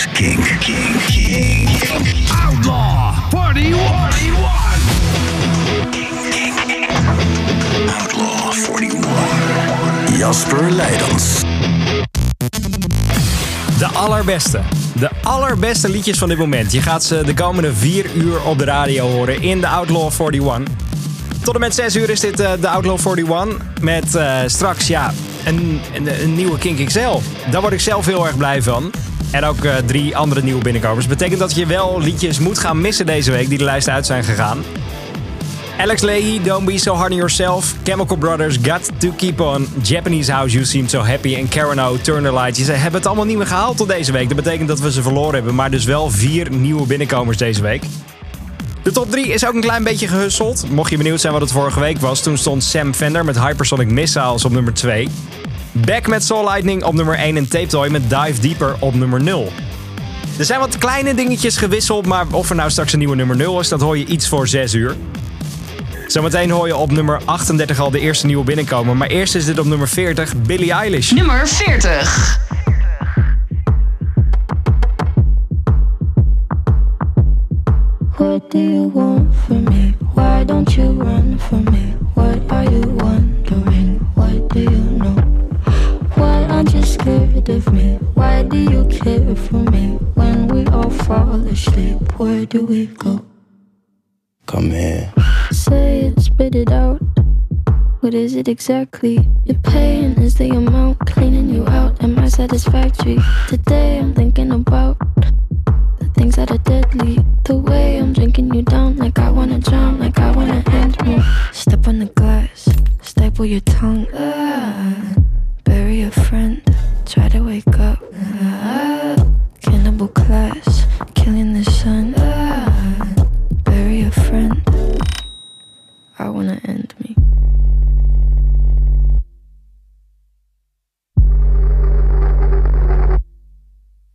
is King. King. King. Outlaw 41. Outlaw 41. Jasper Leidens. De allerbeste. De allerbeste liedjes van dit moment. Je gaat ze de komende vier uur op de radio horen in de Outlaw 41. Tot en met 6 uur is dit eh, de Outlaw 41. Met eh, straks ja, een, een, een nieuwe Kink XL. Daar word ik zelf heel erg blij van. En ook eh, drie andere nieuwe binnenkomers. Betekent dat je wel liedjes moet gaan missen deze week die de lijst uit zijn gegaan. Alex Leahy, Don't Be So Hard on Yourself. Chemical Brothers, Got To Keep On. Japanese House, You Seem So Happy. En Karen O, Turn The Lights. Ze hebben het allemaal niet meer gehaald tot deze week. Dat betekent dat we ze verloren hebben. Maar dus wel vier nieuwe binnenkomers deze week. De top 3 is ook een klein beetje gehusseld. Mocht je benieuwd zijn wat het vorige week was, toen stond Sam Fender met Hypersonic Missiles op nummer 2. Back met Soul Lightning op nummer 1 en Tape Toy met Dive Deeper op nummer 0. Er zijn wat kleine dingetjes gewisseld, maar of er nou straks een nieuwe nummer 0 is, dat hoor je iets voor 6 uur. Zometeen hoor je op nummer 38 al de eerste nieuwe binnenkomen. Maar eerst is dit op nummer 40, Billie Eilish. Nummer 40. What do you want from me? Why don't you run from me? What are you wondering? What do you know? Why aren't you scared of me? Why do you care for me? When we all fall asleep, where do we go? Come here. Say it, spit it out. What is it exactly? Your pain is the amount cleaning you out. Am I satisfactory? Today I'm thinking about things that are deadly. The way I'm drinking you down, like I wanna drown, like I wanna end me. Step on the glass, staple your tongue. Ah, bury a friend, try to wake up. Ah, cannibal class, killing the sun. Ah, bury a friend. I wanna end me.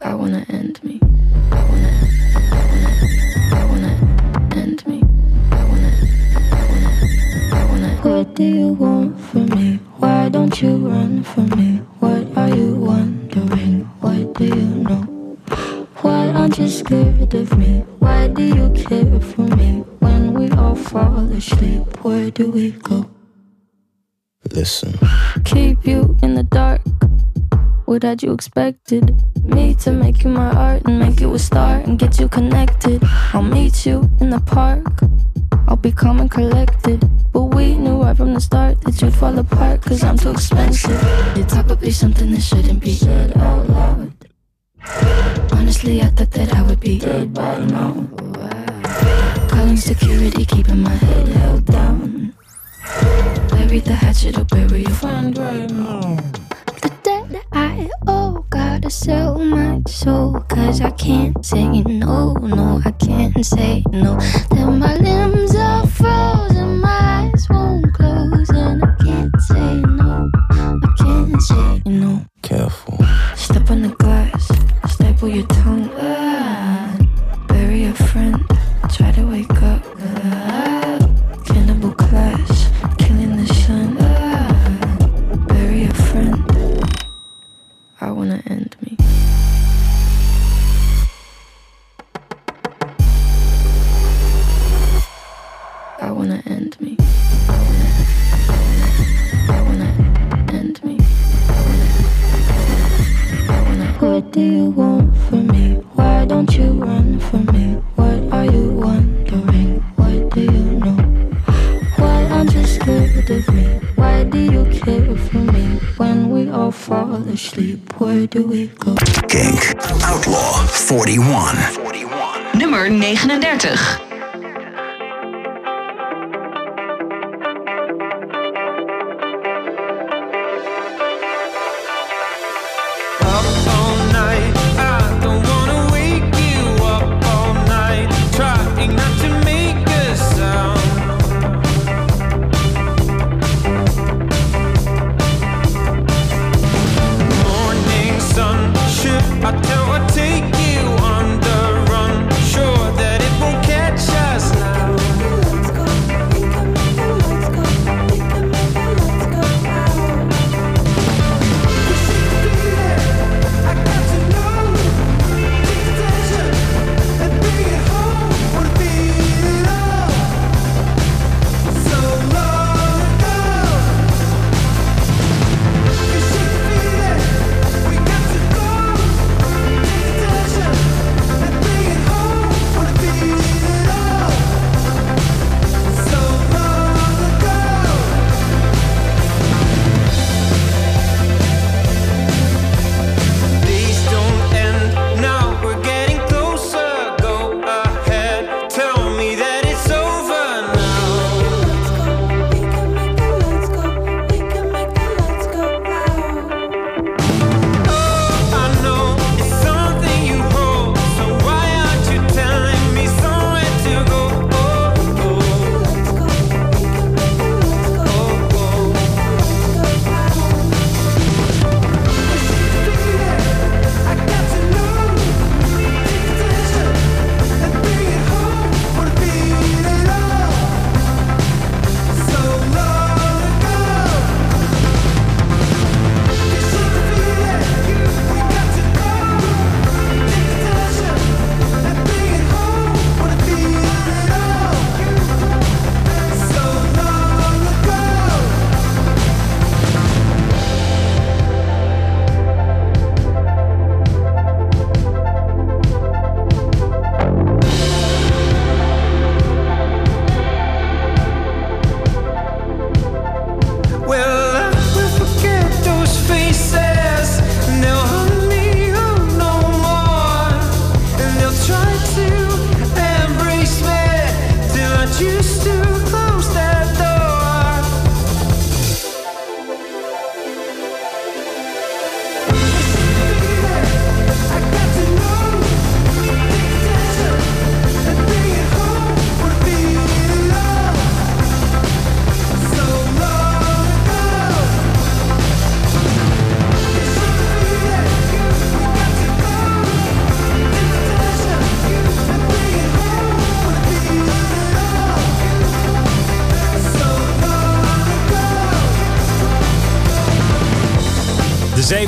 I wanna end do you want from me? Why don't you run from me? What are you wondering? What do you know? Why aren't you scared of me? Why do you care for me? When we all fall asleep, where do we go? Listen. keep you in the dark. What had you expected? Me to make you my art and make you a star and get you connected. I'll meet you in the park. I'll be calm and collected. But we knew right from the start that you'd fall apart cause I'm too expensive. Would be something that shouldn't be said out loud. Honestly, I thought that I would be dead by now. Calling security, keeping my head held down. Bury the hatchet or bury your friend right now. I oh gotta sell my soul. Cause I can't say no, no, I can't say no. Then my limbs are frozen, my eyes won't close. And I can't say no, I can't say no. Careful. Step on the glass, staple your tongue.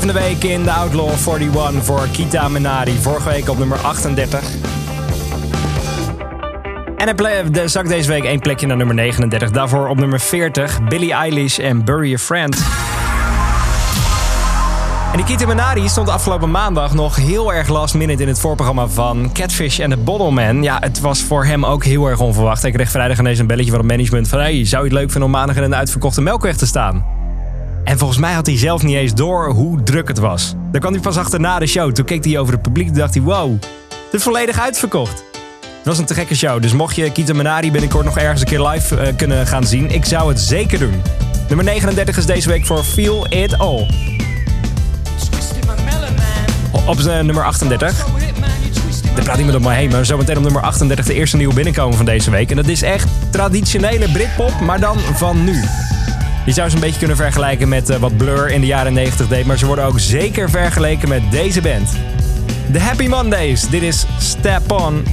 Zevende week in de Outlaw 41 voor Kita Menari. Vorige week op nummer 38. En hij de- zakt deze week één plekje naar nummer 39. Daarvoor op nummer 40 Billie Eilish en Bury a Friend. En Kita Menari stond afgelopen maandag nog heel erg last minute in het voorprogramma van Catfish en The Bottleman. Ja, het was voor hem ook heel erg onverwacht. Hij kreeg vrijdag ineens een belletje van het management van... Hey, zou je het leuk vinden om maandag in een uitverkochte melkweg te staan? En volgens mij had hij zelf niet eens door hoe druk het was. Daar kwam hij pas achter na de show. Toen keek hij over het publiek en dacht hij... Wow, het is volledig uitverkocht. Het was een te gekke show, dus mocht je Kita Menari binnenkort nog ergens een keer live eh, kunnen gaan zien... ik zou het zeker doen. Nummer 39 is deze week voor Feel It All. Op nummer 38. Er praat iemand op me heen, maar zometeen op nummer 38 de eerste nieuwe binnenkomen van deze week. En dat is echt traditionele Britpop, maar dan van nu. Je zou ze een beetje kunnen vergelijken met eh, wat Blur in de jaren 90 deed, maar ze worden ook zeker vergeleken met deze band. The Happy Mondays, dit is Step On.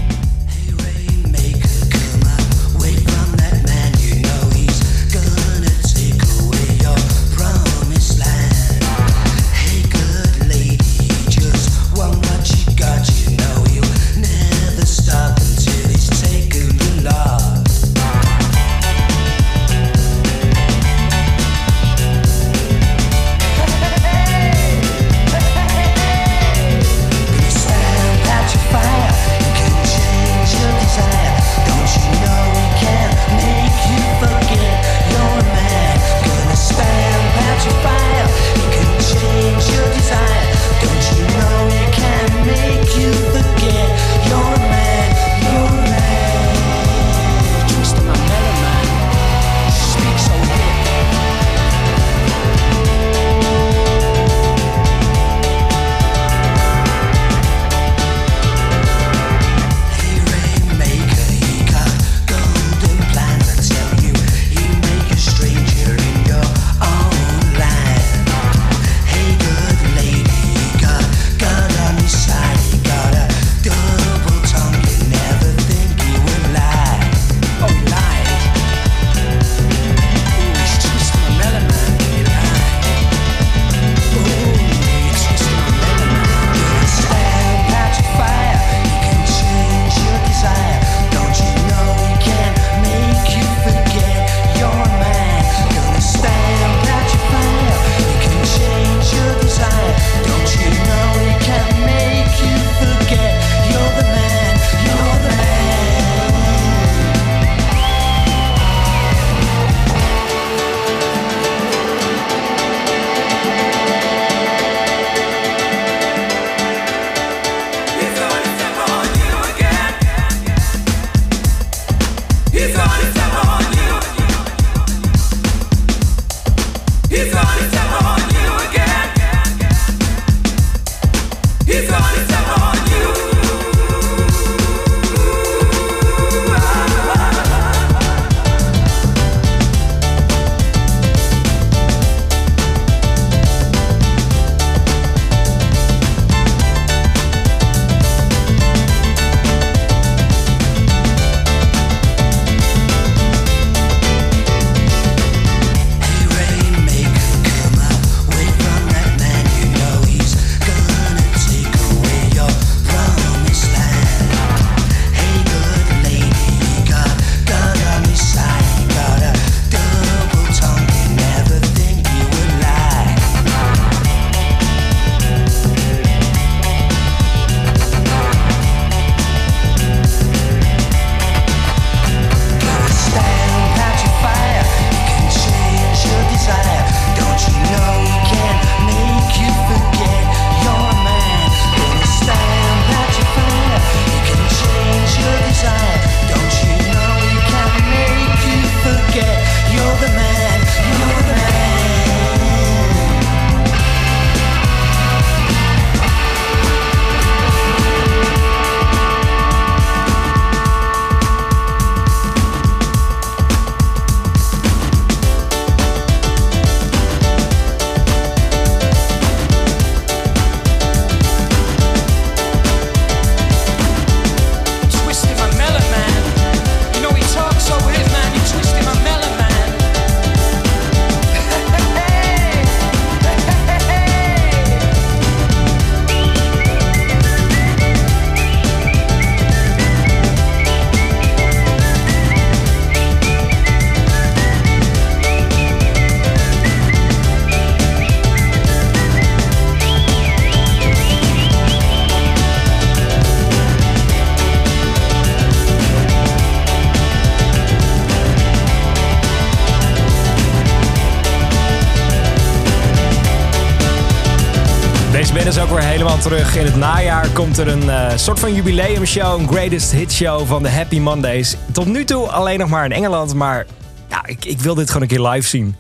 Terug. In het najaar komt er een eh, soort van jubileumshow, een greatest hit show van de Happy Mondays. Tot nu toe alleen nog maar in Engeland, maar ja, ik, ik wil dit gewoon een keer live zien.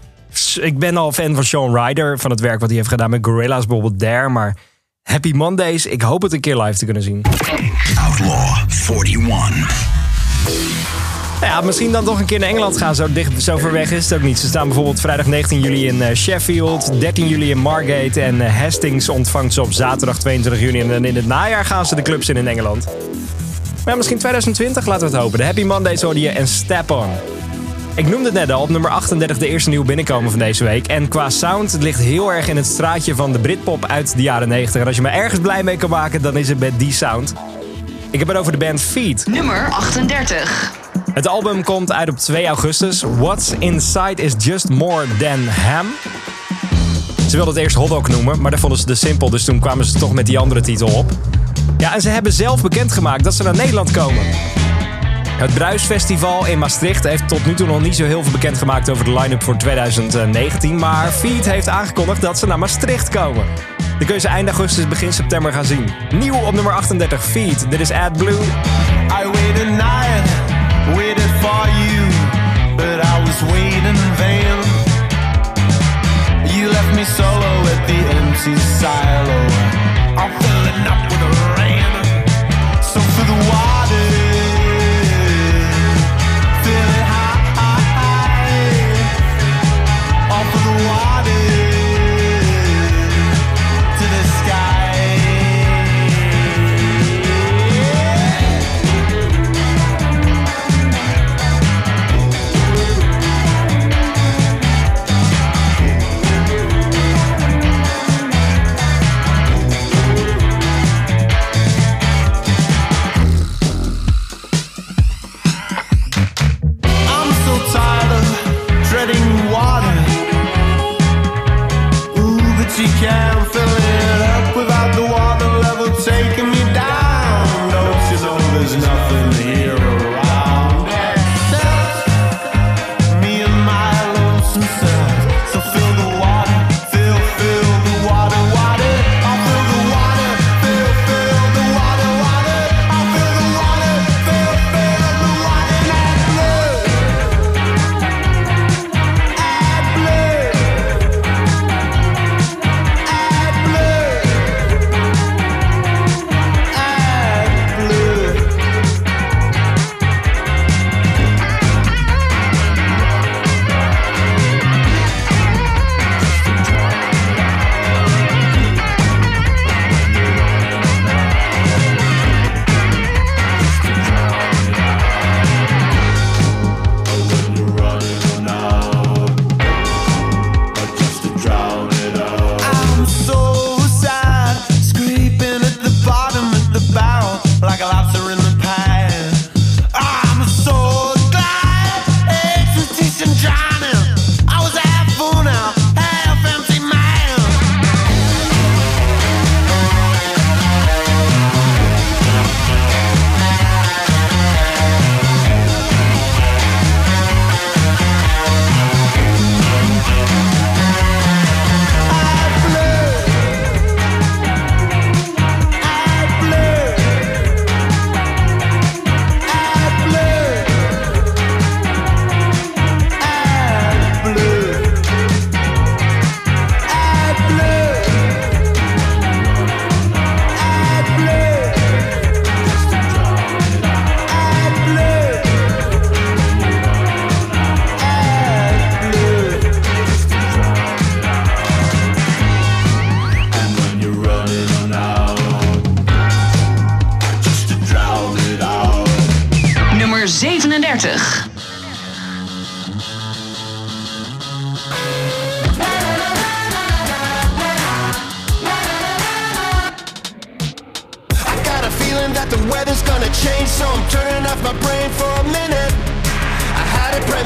Ik ben al fan van Sean Ryder, van het werk wat hij heeft gedaan met Gorillaz, bijvoorbeeld Dare, maar Happy Mondays, ik hoop het een keer live te kunnen zien. Outlaw 41. Nou ja, misschien dan toch een keer naar Engeland gaan. Zo, dicht, zo ver weg is het ook niet. Ze staan bijvoorbeeld vrijdag 19 juli in eh, Sheffield, 13 juli in Margate en eh, Hastings ontvangt ze op zaterdag 22 juni. En in het najaar gaan ze de clubs in in Engeland. Maar ja, misschien 2020, laten we het hopen. De Happy Mondays hoorde je en Step On. Ik noemde het net al, op nummer 38 de eerste nieuwe binnenkomen van deze week. En qua sound, het ligt heel erg in het straatje van de Britpop uit de jaren 90. En als je me ergens blij mee kan maken, dan is het met die sound. Ik heb het over de band Feet. Nummer 38. Het album komt uit op 2 augustus. What's Inside is just more than ham. Ze wilden het eerst hotdog noemen, maar dat vonden ze te simpel. Dus toen kwamen ze toch met die andere titel op. Ja, en ze hebben zelf bekendgemaakt dat ze naar Nederland komen. Het Bruisfestival in Maastricht heeft tot nu toe nog niet zo heel veel bekendgemaakt over de line-up voor 2019. Maar Feet heeft aangekondigd dat ze naar Maastricht komen. Je ze eind augustus, begin september gaan zien. Nieuw op nummer 38, Feet. Dit is AdBlue. I waited night, was waiting in vain. You left me solo at the empty silo. I'm filling up with rain. So for the water,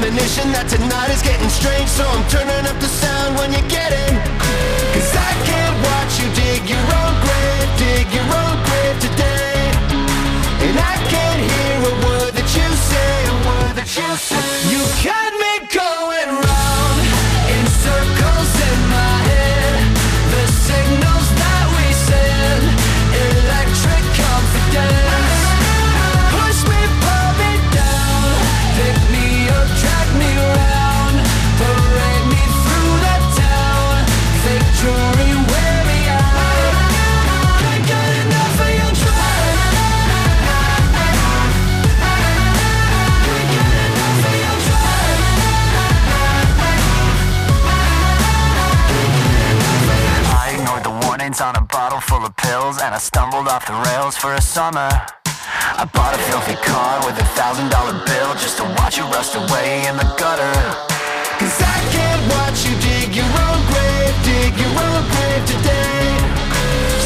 premonition that tonight is getting strange, so I'm turning up the sound when you get in. Cause I can't watch you dig your own grave, dig your own grave today. And I can't hear a word that you say, a word that you say. Dependent on a bottle full of pills, and I stumbled off the rails for a summer. I bought a filthy car with a thousand dollar bill just to watch it rust away in the gutter. Cause I can't watch you dig your own grave, dig your own grave today.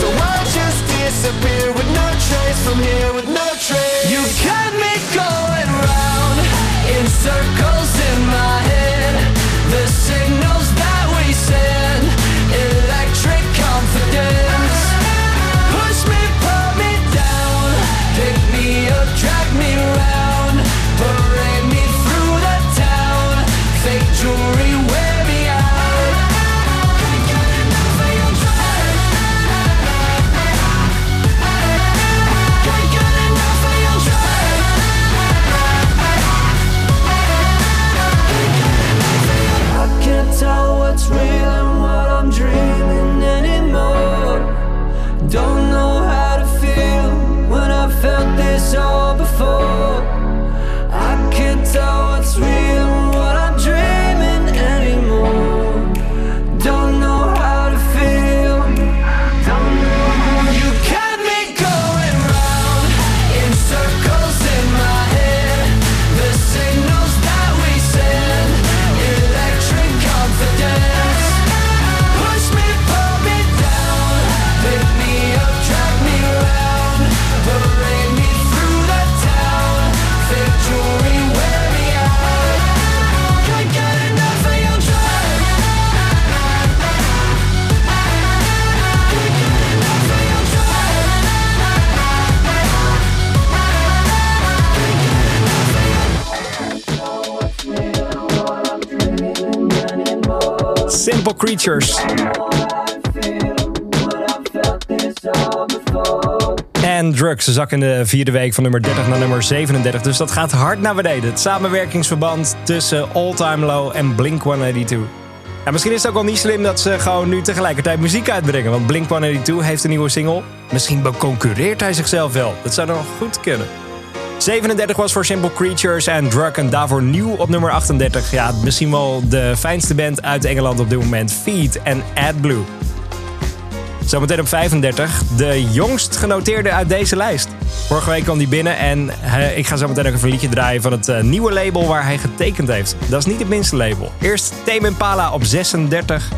So I'll just disappear with no trace from here, with no trace. You got me going round in circles Creatures. En Drugs zak in de vierde week van nummer 30 naar nummer 37. Dus dat gaat hard naar beneden. Het samenwerkingsverband tussen All Time Low en Blink 182. En misschien is het ook wel niet slim dat ze gewoon nu tegelijkertijd muziek uitbrengen. Want Blink 182 heeft een nieuwe single. Misschien concurreert hij zichzelf wel. Dat zou nog goed kunnen. 37 was voor Simple Creatures en Drug en daarvoor nieuw op nummer 38. Ja, misschien wel de fijnste band uit Engeland op dit moment. Feed en AdBlue. Zometeen op 35, de jongst genoteerde uit deze lijst. Vorige week kwam die binnen en eh, ik ga zo meteen ook een liedje draaien van het eh, nieuwe label waar hij getekend heeft. Dat is niet het minste label. Eerst Tame Impala op 36.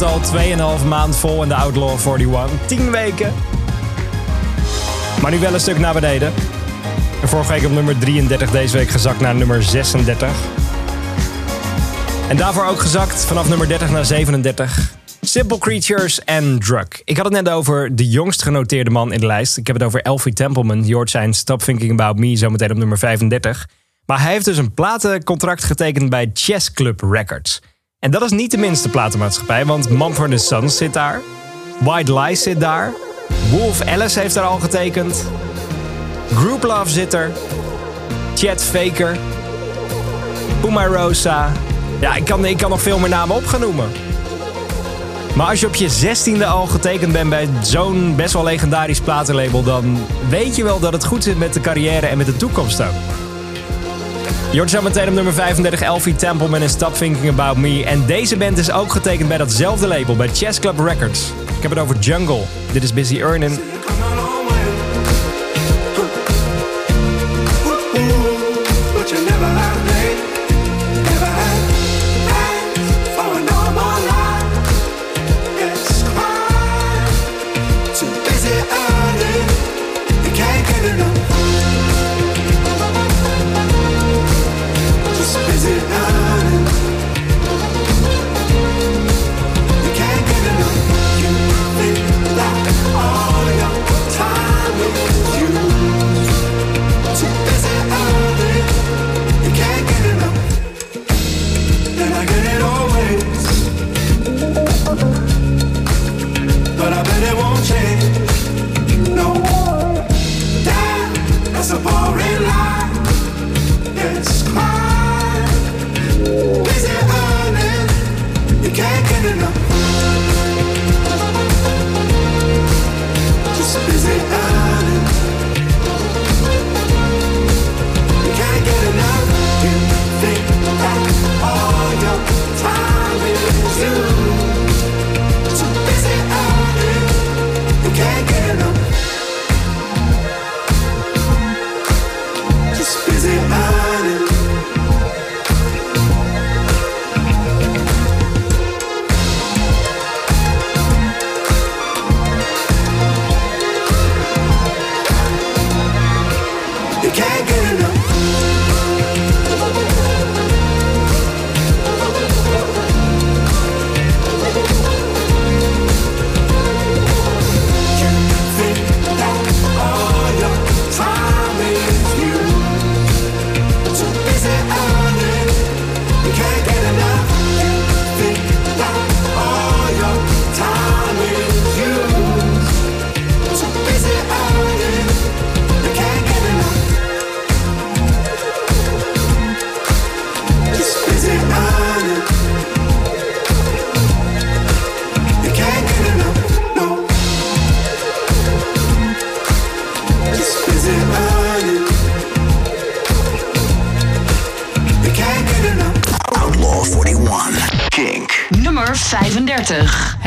Het al 2,5 maand vol in de Outlaw 41. 10 weken. Maar nu wel een stuk naar beneden. En vorige week op nummer 33, deze week gezakt naar nummer 36. En daarvoor ook gezakt vanaf nummer 30 naar 37. Simple Creatures en Drug. Ik had het net over de jongst genoteerde man in de lijst. Ik heb het over Elfie Templeman. Je zijn Stop Thinking About Me zometeen op nummer 35. Maar hij heeft dus een platencontract getekend bij Chess Club Records. En dat is niet de minste platenmaatschappij, want Mumford Sons zit daar. White Lies zit daar. Wolf Alice heeft daar al getekend. Group Love zit er. Chet Faker. Puma Rosa. Ja, ik kan, ik kan nog veel meer namen op gaan noemen. Maar als je op je zestiende al getekend bent bij zo'n best wel legendarisch platenlabel... dan weet je wel dat het goed zit met de carrière en met de toekomst ook. Hoort zo meteen op nummer 35 Elfie Templeman en Stop Thinking About Me. En deze band is ook getekend bij datzelfde label, bij Chess Club Records. Ik heb het over Jungle. Dit is Busy Earning.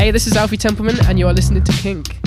Hey, this is Alfie Templeman, and you are listening to Kink.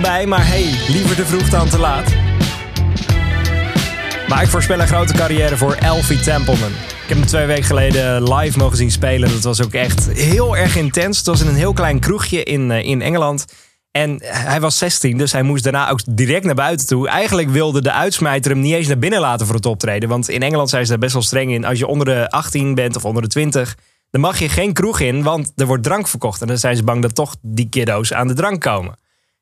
Bij, maar hey, liever te vroeg dan te laat. Maar ik voorspel een grote carrière voor Elfie Templeman. Ik heb hem twee weken geleden live mogen zien spelen. Dat was ook echt heel erg intens. Het was in een heel klein kroegje in, eh, in Engeland. En hij was 16, dus hij moest daarna ook direct naar buiten toe. Eigenlijk wilde de uitsmijter hem niet eens naar binnen laten voor het optreden. Want in Engeland zijn ze daar best wel streng in. Als je onder de 18 bent of onder de 20, dan mag je geen kroeg in, want er wordt drank verkocht. En dan zijn ze bang dat toch die kiddo's aan de drank komen.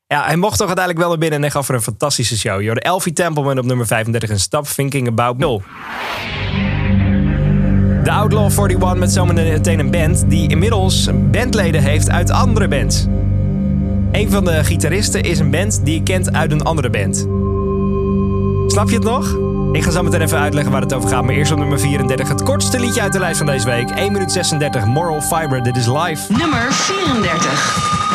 Ja, hij mocht toch uiteindelijk wel naar binnen en hij gaf er een fantastische show. Je hoorde Elfie Templeman op nummer 35 en Stop Thinking About Nul. De Outlaw 41 met zometeen een band die inmiddels bandleden heeft uit andere bands. Een van de gitaristen is een band die je kent uit een andere band. Snap je het nog? Ik ga zo meteen even uitleggen waar het over gaat. Maar eerst op nummer 34. Het kortste liedje uit de lijst van deze week. 1 minuut 36. Moral Fiber. Dit is live. Nummer 34.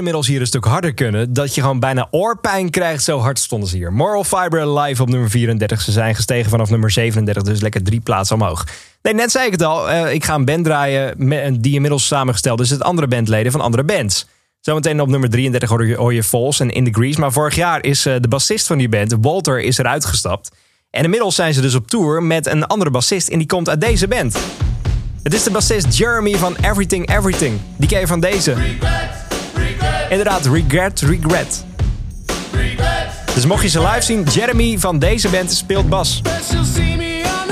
Inmiddels hier een stuk harder kunnen. Dat je gewoon bijna oorpijn krijgt. Zo hard stonden ze hier. Moral Fiber live op nummer 34. Ze zijn gestegen vanaf nummer 37. Dus lekker drie plaatsen omhoog. Nee, net zei ik het al. eh, ik ga een band draaien me- die inmiddels samengesteld is uit andere bandleden van andere bands. Zometeen op nummer 33 hoor je, hoor je Falls en In The Grease. Maar vorig jaar is eh, de bassist van die band, Walter, is eruit gestapt. En inmiddels zijn ze dus op tour met een andere bassist. En die komt uit deze band. Het is de bassist Jeremy van Everything Everything. Die ken je van deze. Inderdaad, Regret, Regret. Dus mocht je ze live zien, Jeremy van deze band speelt bas. She'll see me on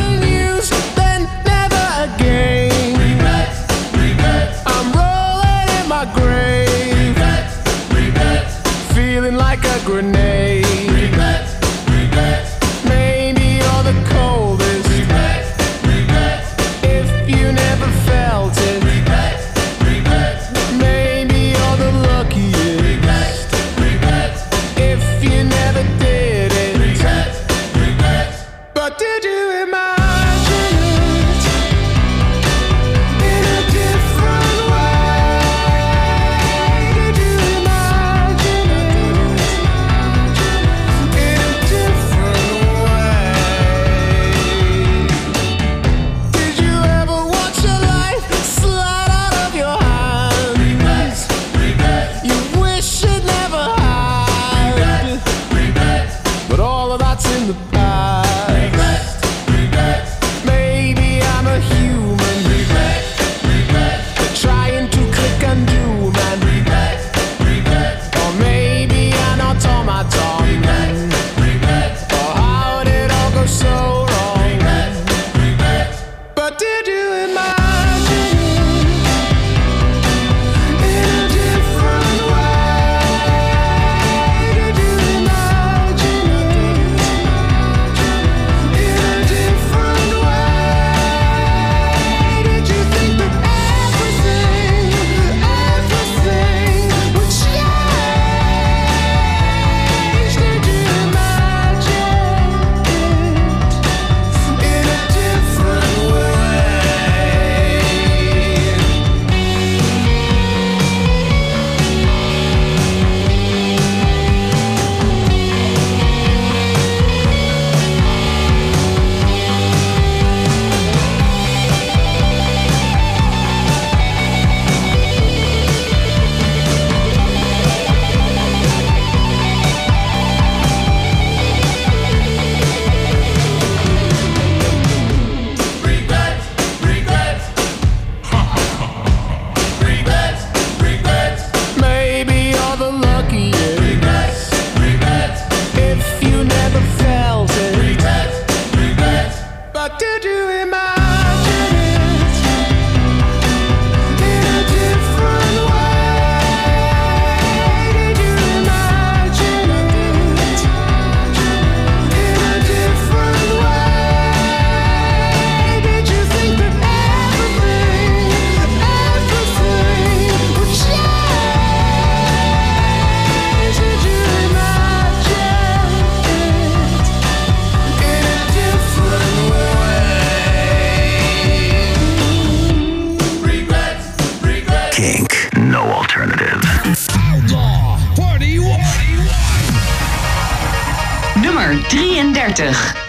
33.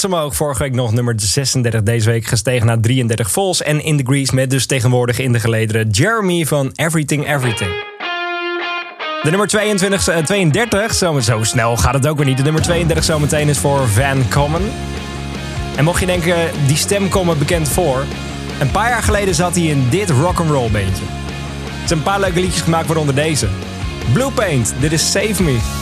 plaats omhoog. Vorige week nog nummer 36. Deze week gestegen naar 33 vols. En in de grease met dus tegenwoordig in de gelederen Jeremy van Everything Everything. De nummer 22, 32, eh, zo, zo snel gaat het ook weer niet. De nummer 32 zometeen is voor Van Common. En mocht je denken, die stem komt bekend voor. Een paar jaar geleden zat hij in dit rock'n'roll beentje. Er zijn een paar leuke liedjes gemaakt, waaronder deze. Blue Paint, dit is Save Me.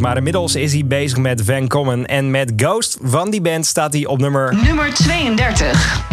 Maar inmiddels is hij bezig met Van Common en met Ghost. Van die band staat hij op nummer... Nummer 32.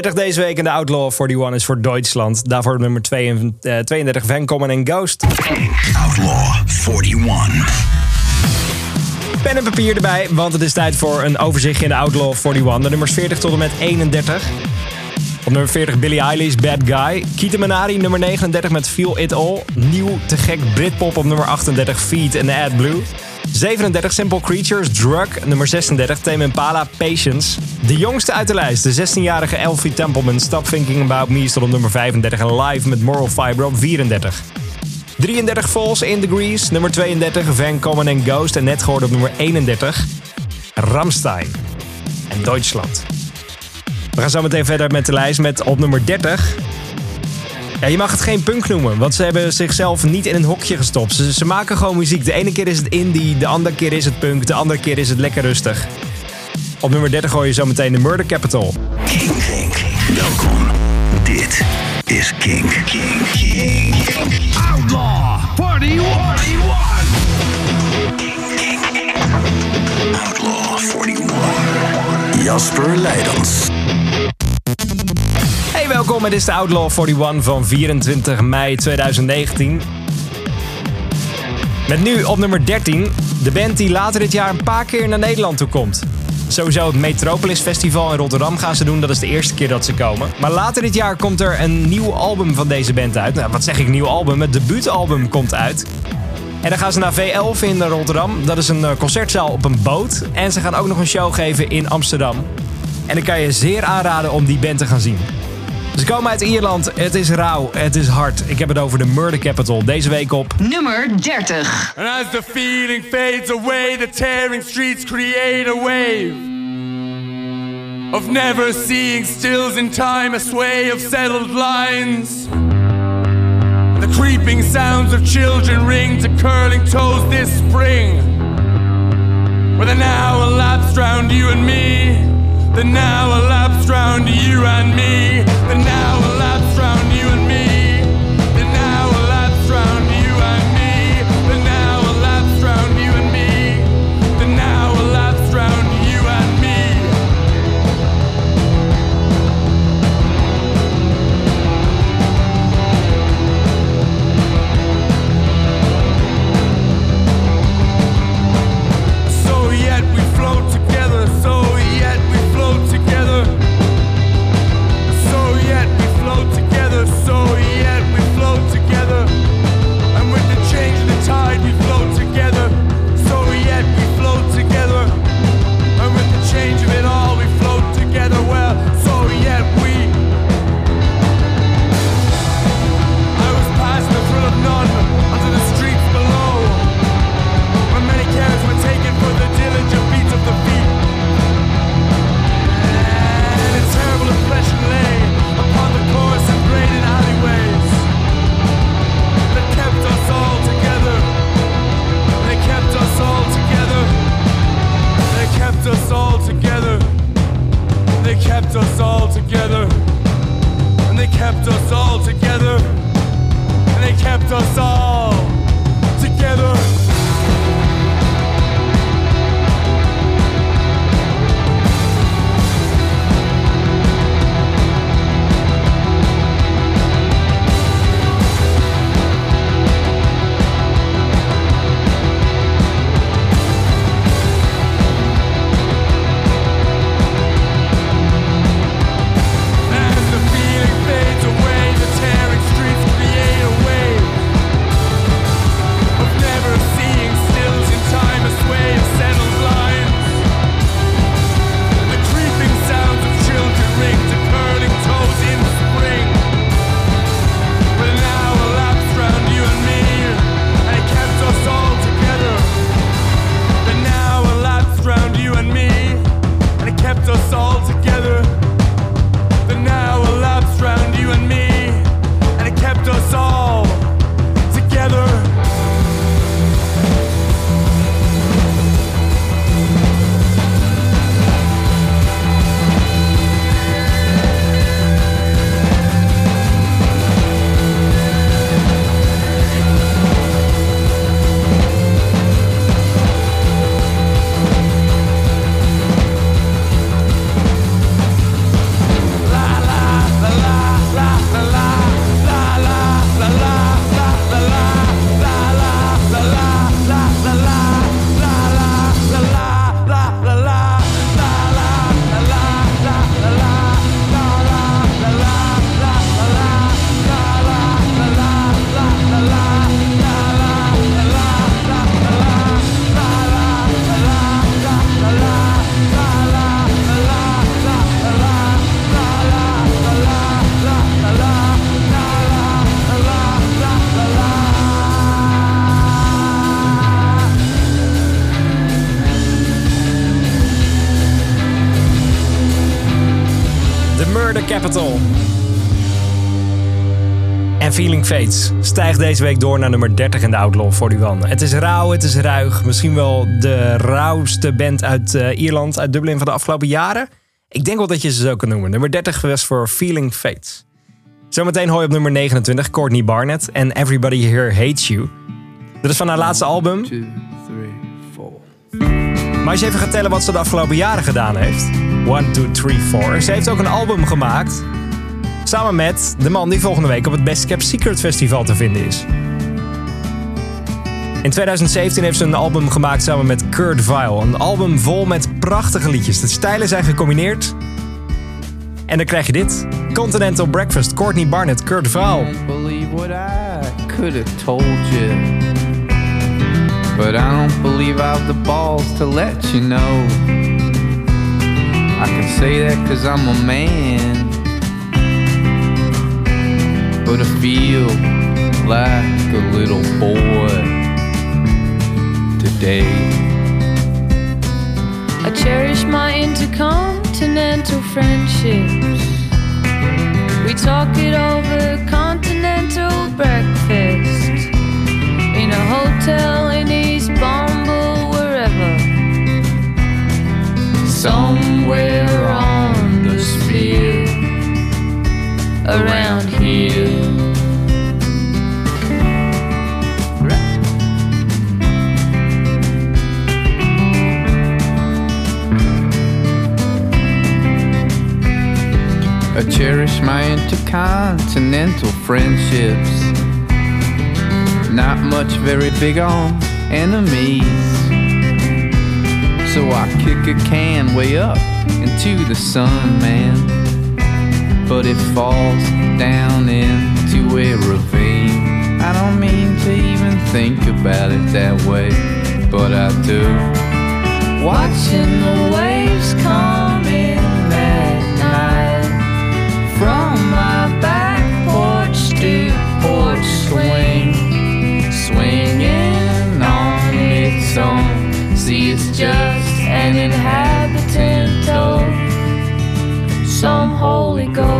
32 deze week in de Outlaw 41 is voor Duitsland. Daarvoor nummer 32, 32 eh, Van Common en Ghost. Outlaw 41 pen en papier erbij, want het is tijd voor een overzicht in de Outlaw 41. De nummers 40 tot en met 31. Op nummer 40 Billie Eilish, Bad Guy. Kita Manari, nummer 39 met Feel It All. Nieuw, te gek Britpop op nummer 38, Feet Ad Blue. 37 Simple Creatures, Drug. Nummer 36 Tame Impala, Patience. De jongste uit de lijst, de 16-jarige Elfie Templeman, Stop Thinking About Me, stond op nummer 35. En Live met Moral Fiber op 34. 33 Falls in Degrees, nummer 32 Van Common and Ghost. En net gehoord op nummer 31 Ramstein en Duitsland. We gaan zo meteen verder met de lijst met op nummer 30 Ja, je mag het geen punk noemen, want ze hebben zichzelf niet in een hokje gestopt. Ze, ze maken gewoon muziek. De ene keer is het indie, de andere keer is het punk, de andere keer is het lekker rustig. Op nummer 30 gooi je zo meteen de Murder Capital. King, King. Welkom. Dit is King. King, King. Outlaw 41. Outlaw 41. Jasper Leidens. Hey, welkom. Het is de Outlaw 41 van 24 mei 2019. Met nu op nummer 13 de band die later dit jaar een paar keer naar Nederland toe komt. Sowieso het Metropolis Festival in Rotterdam gaan ze doen. Dat is de eerste keer dat ze komen. Maar later dit jaar komt er een nieuw album van deze band uit. Nou, wat zeg ik nieuw album? Het debuutalbum komt uit. En dan gaan ze naar V11 in Rotterdam. Dat is een eh, concertzaal op een boot. En ze gaan ook nog een show geven in Amsterdam. En dan kan je zeer aanraden om die band te gaan zien. Ze komen uit Ierland. Het is rauw. Het is hard. Ik heb het over de Murder Capital. Deze week op Nummer 30. And as the feeling fades away, the tearing streets create a wave of never seeing stills in time, a sway of settled lines. And the creeping sounds of children ring to curling toes this spring. Where the now elapsed round you and me, the now elapsed round you and me, the now elapsed round kept us all together. And they kept us all kept Feeling Fates stijgt deze week door naar nummer 30 in de Outlaw 41. Het is rauw, het is ruig. Misschien wel de rauwste band uit eh, Ierland, uit Dublin van de afgelopen jaren. Ik denk wel dat je ze zo kan noemen. Nummer 30 was voor Feeling Fates. Zometeen hoor je op nummer 29 Courtney Barnett en Everybody Here Hates You. Dat is van haar laatste album. Two, three. Maar als je even gaat tellen wat ze de afgelopen jaren gedaan heeft. 1, 2, 3, 4. Ze heeft ook een album gemaakt. Samen met de man die volgende week op het Best Kept Secret Festival te vinden is. In 2017 heeft ze een album gemaakt samen met Kurt Vile. Een album vol met prachtige liedjes. De stijlen zijn gecombineerd. En dan krijg je dit. Continental Breakfast, Courtney Barnett, Kurt Vile. Believe what I could have told you. But I don't believe I've the balls to let you know. I can say that cause I'm a man. But I feel like a little boy today. I cherish my intercontinental friendships. We talk it over continental breakfast in a hotel in East Bumble, wherever. Somewhere on the sphere around here. I cherish my intercontinental friendships. Not much very big on enemies. So I kick a can way up into the sun, man. But it falls down into a ravine. I don't mean to even think about it that way, but I do. Watching the waves come in at night from my back porch to porch swing, swinging on its own. See, it's just an inhabitant of some Holy Ghost.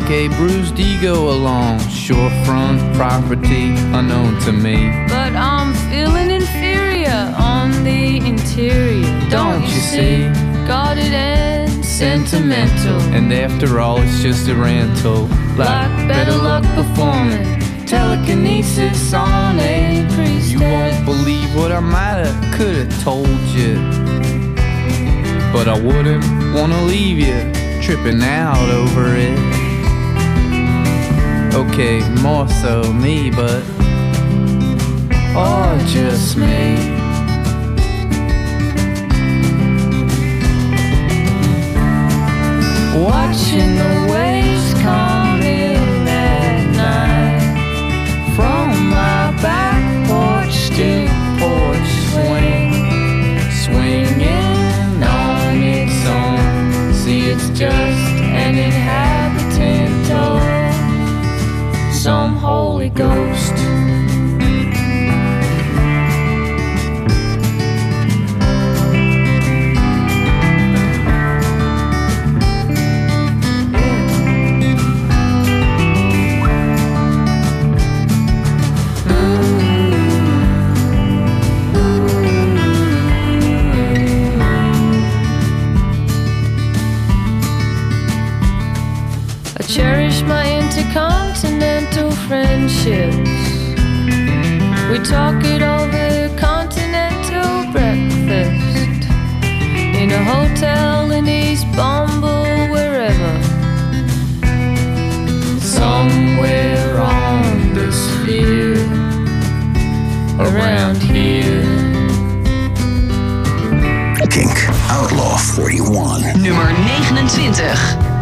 Like a bruised ego along shorefront property unknown to me. But I'm feeling inferior on the interior. Don't, Don't you see? Guarded and sentimental. And after all, it's just a rental. Like better luck performing telekinesis on a priestess. You won't believe what I might have, could have told you. But I wouldn't wanna leave you tripping out over it. Okay, more so me, but. Or just me. Watching the waves come in at night from my back porch to porch swing, swinging on its own. See, it's just Ghost. I cherish my intercontinental friendships. We talk it over continental breakfast in a hotel in East Bumble, wherever. Somewhere on the sphere around here. Kink Outlaw 41. Nummer 29.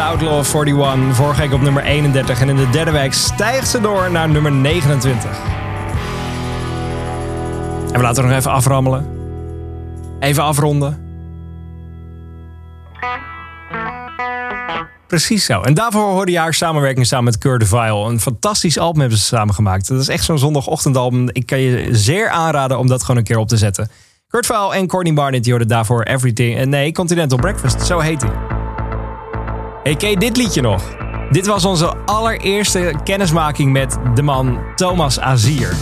Outlaw 41. Vorige week op nummer 31. En in de derde week stijgt ze door naar nummer 29. En we laten nog even aframmelen. Even afronden. Precies zo. En daarvoor hoorde je haar samenwerking samen met Kurt Vile. Een fantastisch album hebben ze samen gemaakt. Dat is echt zo'n zondagochtendalbum. Ik kan je zeer aanraden om dat gewoon een keer op te zetten. Kurt Vile en Courtney Barnett die hoorden daarvoor Everything. eh, Nee, Continental Breakfast. Zo heet hij. Hey, ken dit liedje nog? Dit was onze allereerste kennismaking met de man Thomas Azier.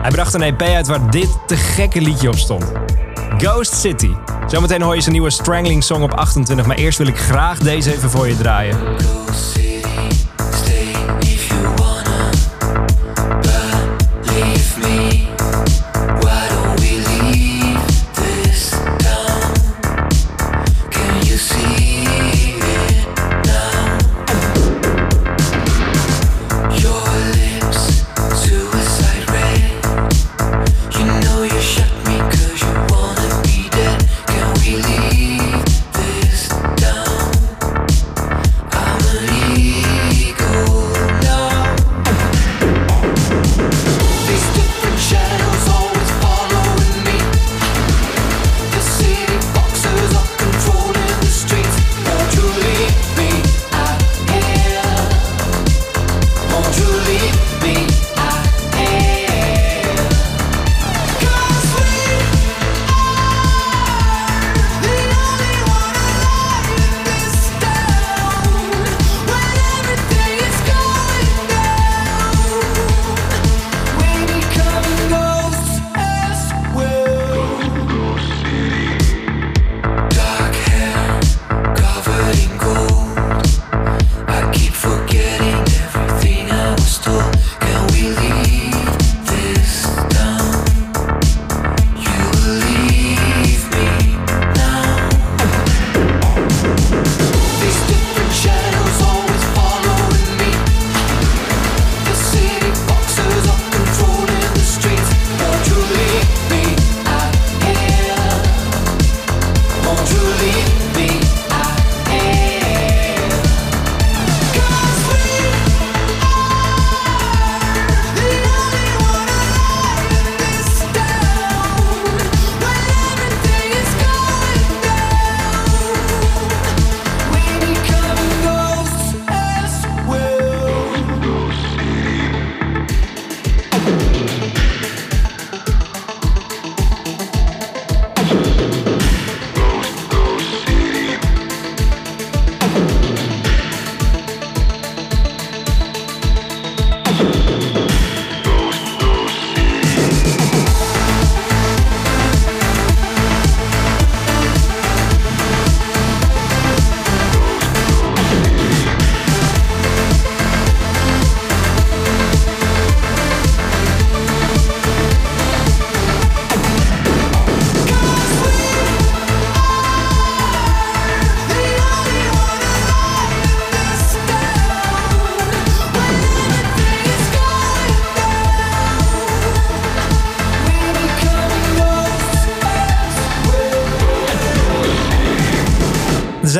Hij bracht een EP uit waar dit te gekke liedje op stond. Ghost City. Zometeen hoor je zijn nieuwe Strangling song op 28, maar eerst wil ik graag deze even voor je draaien.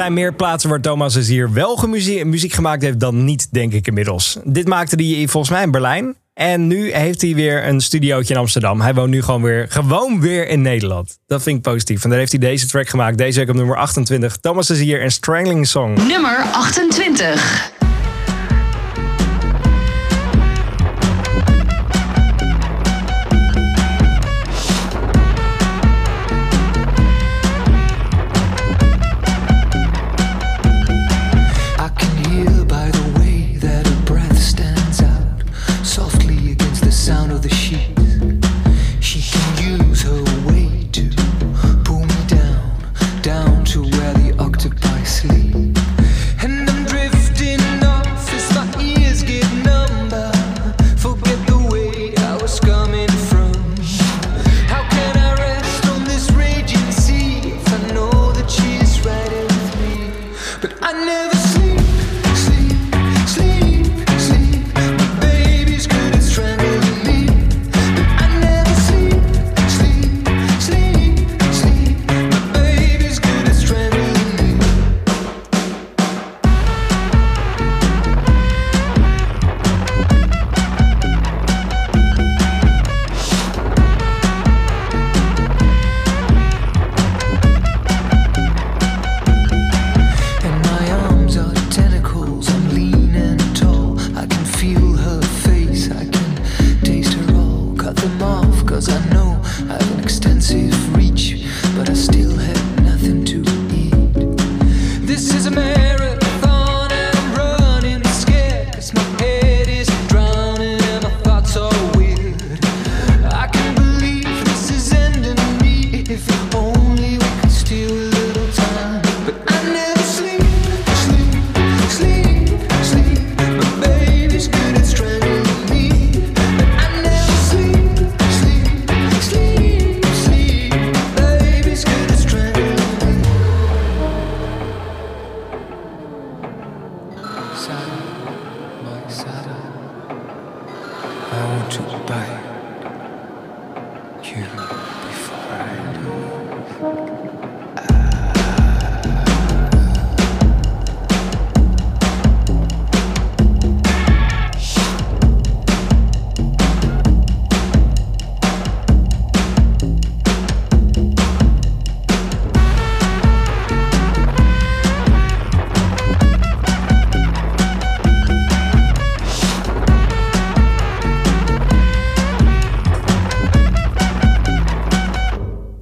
Zijn meer plaatsen waar Thomas hier wel gemuzie- muziek gemaakt heeft dan niet, denk ik inmiddels. Dit maakte hij volgens mij in Berlijn. En nu heeft hij weer een studiootje in Amsterdam. Hij woont nu gewoon weer, gewoon weer in Nederland. Dat vind ik positief. En daar heeft hij deze track gemaakt. Deze week op nummer 28. Thomas is hier Strangling Song. Nummer 28.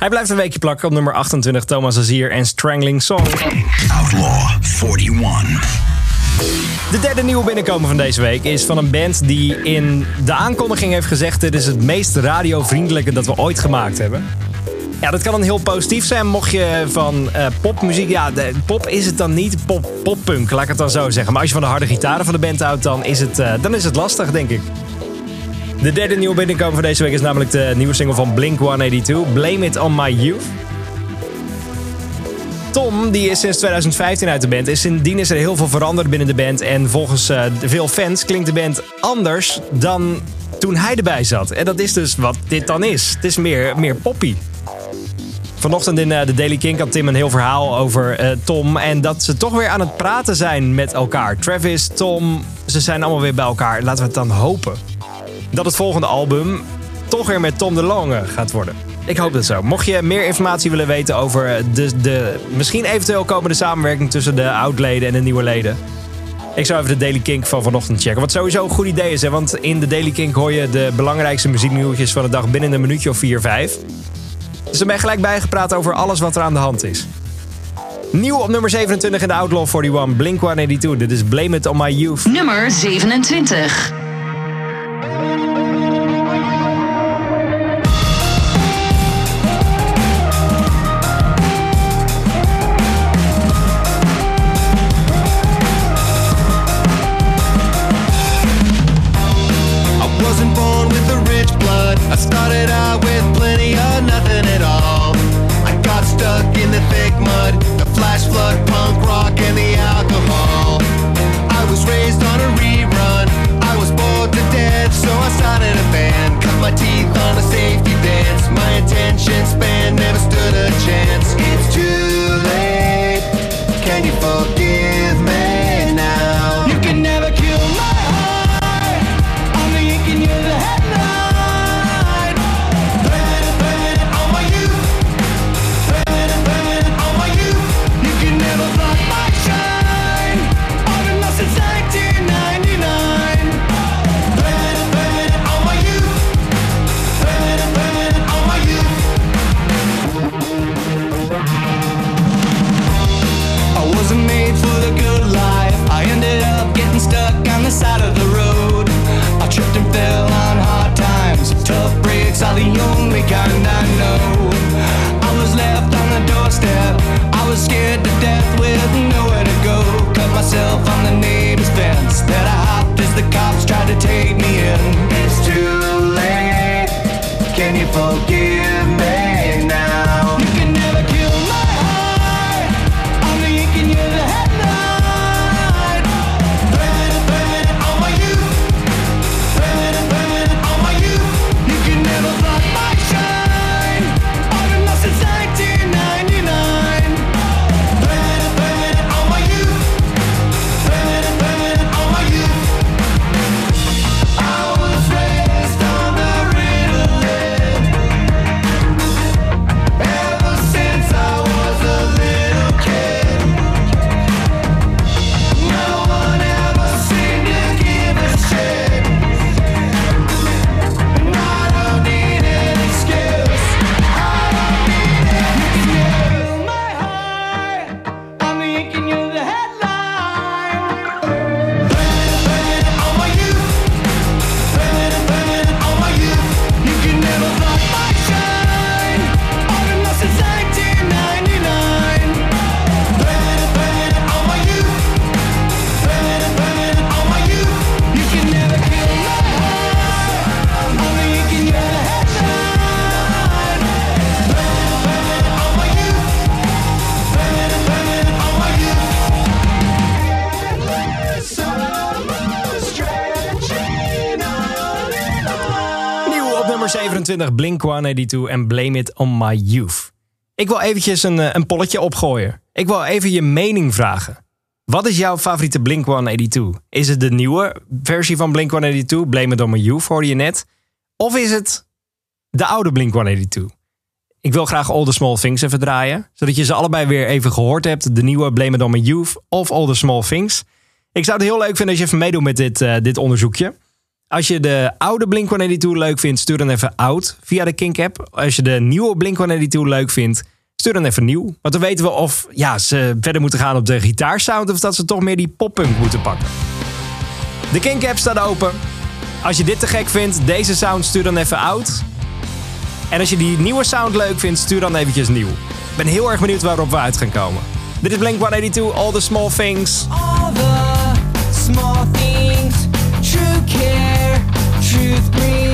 Hij blijft een weekje plakken op nummer 28. Thomas Azier en Strangling Song. Outlaw 41. De derde nieuwe binnenkomen van deze week is van een band die in de aankondiging heeft gezegd: Dit is het meest radiovriendelijke dat we ooit gemaakt hebben. Ja, dat kan dan heel positief zijn. Mocht je van eh, popmuziek, ja, de, pop is het dan niet, pop, poppunk, laat ik het dan zo zeggen. Maar als je van de harde gitaren van de band houdt, dan is het, eh, dan is het lastig, denk ik. De derde nieuwe binnenkomen van deze week is namelijk de nieuwe single van Blink 182, Blame It On My Youth. Tom, die is sinds 2015 uit de band. Is sindsdien is er heel veel veranderd binnen de band. En volgens eh, veel fans klinkt de band anders dan toen hij erbij zat. En dat is dus wat dit dan is. Het is meer, meer poppy. Vanochtend in eh, de Daily King had Tim een heel verhaal over eh, Tom. En dat ze toch weer aan het praten zijn met elkaar. Travis, Tom, ze zijn allemaal weer bij elkaar. Laten we het dan hopen. Dat het volgende album toch weer met Tom de Lange gaat worden. Ik hoop dat zo. Mocht je meer informatie willen weten over de, de misschien eventueel komende samenwerking tussen de oud-leden en de nieuwe leden. Ik zou even de Daily Kink van vanochtend checken. Wat sowieso een goed idee is. Hè? Want in de Daily Kink hoor je de belangrijkste muzieknieuwtjes van de dag binnen een minuutje of 4, 5. Dus dan ben je gelijk bijgepraat over alles wat er aan de hand is. Nieuw op nummer 27 in de Outlaw 41, Blink 182. Dit is Blame It On My Youth. Nummer 27. 27, Blink-182 en Blame It On My Youth. Ik wil eventjes een, eh, een polletje opgooien. Ik wil even je mening vragen. Wat is jouw favoriete Blink-182? Is het de nieuwe versie van Blink-182, Blame It On My Youth, hoorde je net? Of is het de oude Blink-182? Ik wil graag All The Small Things even draaien, zodat je ze allebei weer even gehoord hebt. De nieuwe Blame It On My Youth of All The Small Things. Ik zou het heel leuk vinden als je even meedoet met dit, eh, dit onderzoekje. Als je de oude Blink-182 leuk vindt, stuur dan even oud via de Kink-app. Als je de nieuwe Blink-182 leuk vindt, stuur dan even nieuw. Want dan weten we of ja, ze verder moeten gaan op de gitaarsound... of dat ze toch meer die poppunk moeten pakken. De Kink-app staat open. Als je dit te gek vindt, deze sound, stuur dan even oud. En als je die nieuwe sound leuk vindt, stuur dan eventjes nieuw. Ik ben heel erg benieuwd waarop we uit gaan komen. Dit is Blink-182, All The Small Things. all the small things true care? Truth brings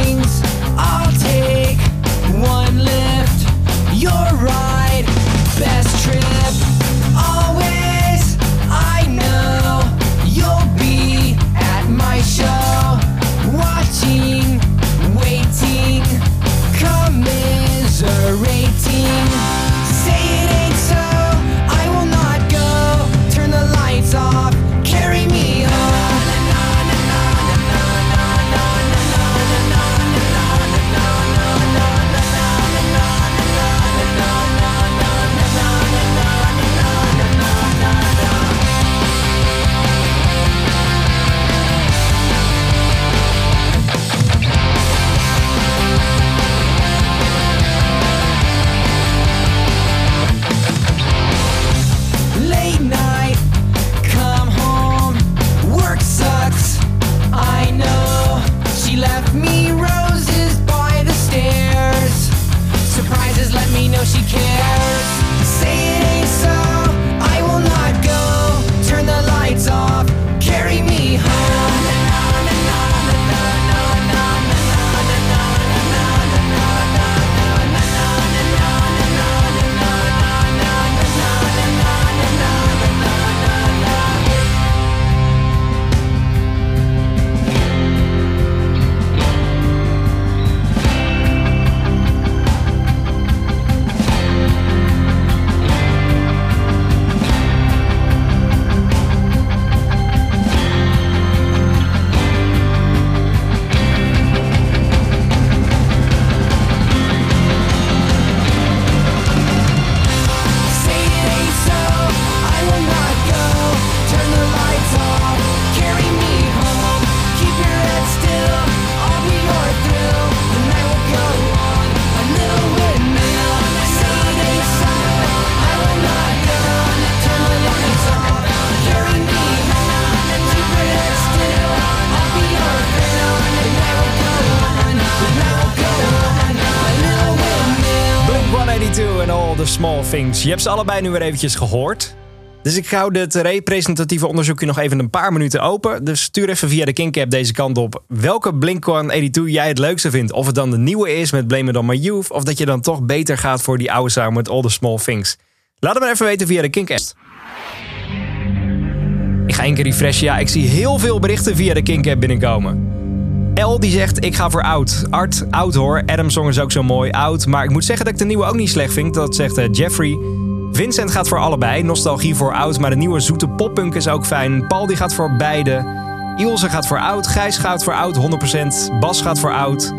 Things. Je hebt ze allebei nu weer eventjes gehoord. Dus ik hou dit representatieve onderzoekje nog even een paar minuten open. Dus stuur even via de Kink-app deze kant op welke Blink-182 jij het leukste vindt. Of het dan de nieuwe is met Blame It On My Youth... of dat je dan toch beter gaat voor die oude sound met All the Small Things. Laat het maar even weten via de Kink-app. Ik ga één keer refreshen. Ja, ik zie heel veel berichten via de Kink-app binnenkomen. El die zegt, ik ga voor oud. Art, oud hoor. Adam Song is ook zo mooi, oud. Maar ik moet zeggen dat ik de nieuwe ook niet slecht vind. Dat zegt eh, Jeffrey. Vincent gaat voor allebei. Nostalgie voor oud, maar de nieuwe zoete poppunk is ook fijn. Paul die gaat voor beide. Ilse gaat voor oud. Gijs gaat voor oud, 100%. Bas gaat voor oud.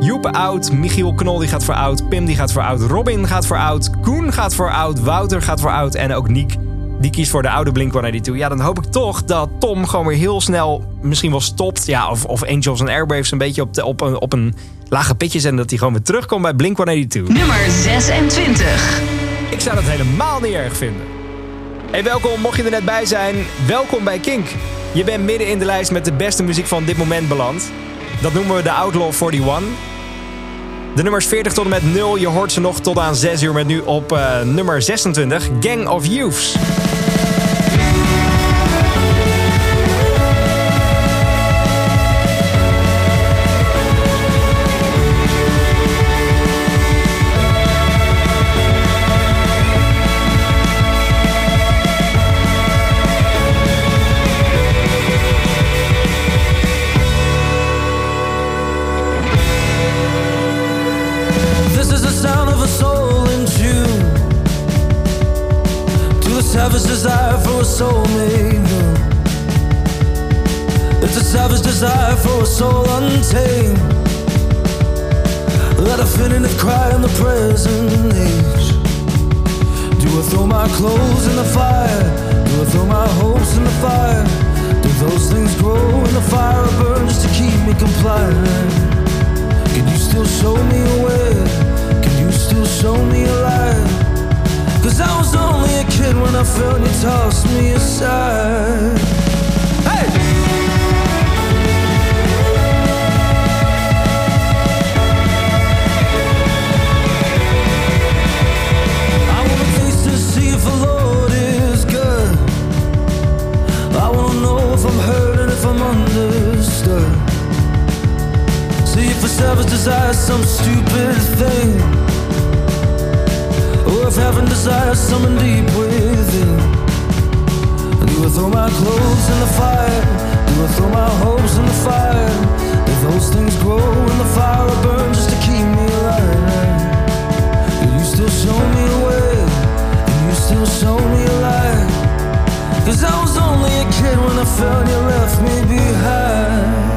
Joep oud. Michiel Knol die gaat voor oud. Pim die gaat voor oud. Robin gaat voor oud. Koen gaat voor oud. Wouter gaat voor oud. En ook Niek die kiest voor de oude Blink-182. Ja, dan hoop ik toch dat Tom gewoon weer heel snel misschien wel stopt. Ja, of, of Angels and Airwaves een beetje op, de, op, een, op een lage pitje zetten. Dat hij gewoon weer terugkomt bij Blink-182. Nummer 26. Ik zou dat helemaal niet erg vinden. Hey, welkom, mocht je er net bij zijn. Welkom bij Kink. Je bent midden in de lijst met de beste muziek van dit moment beland. Dat noemen we de Outlaw 41. De nummers 40 tot en met 0. Je hoort ze nog tot aan 6 uur met nu op uh, nummer 26. Gang of Youths. Present age. Do I throw my clothes in the fire? Do I throw my hopes in the fire? Do those things grow in the fire or burn just to keep me compliant? Can you still show me a way? Can you still show me a light? Cause I was only a kid when I felt you toss me aside. See if a desires some stupid thing Or if heaven desires something deep within Do I throw my clothes in the fire? Do I throw my hopes in the fire? Do those things grow in the fire or burn just to keep me alive? Can you still show me a way? Can you still show me a light? Cause I was only a kid when I felt you left me behind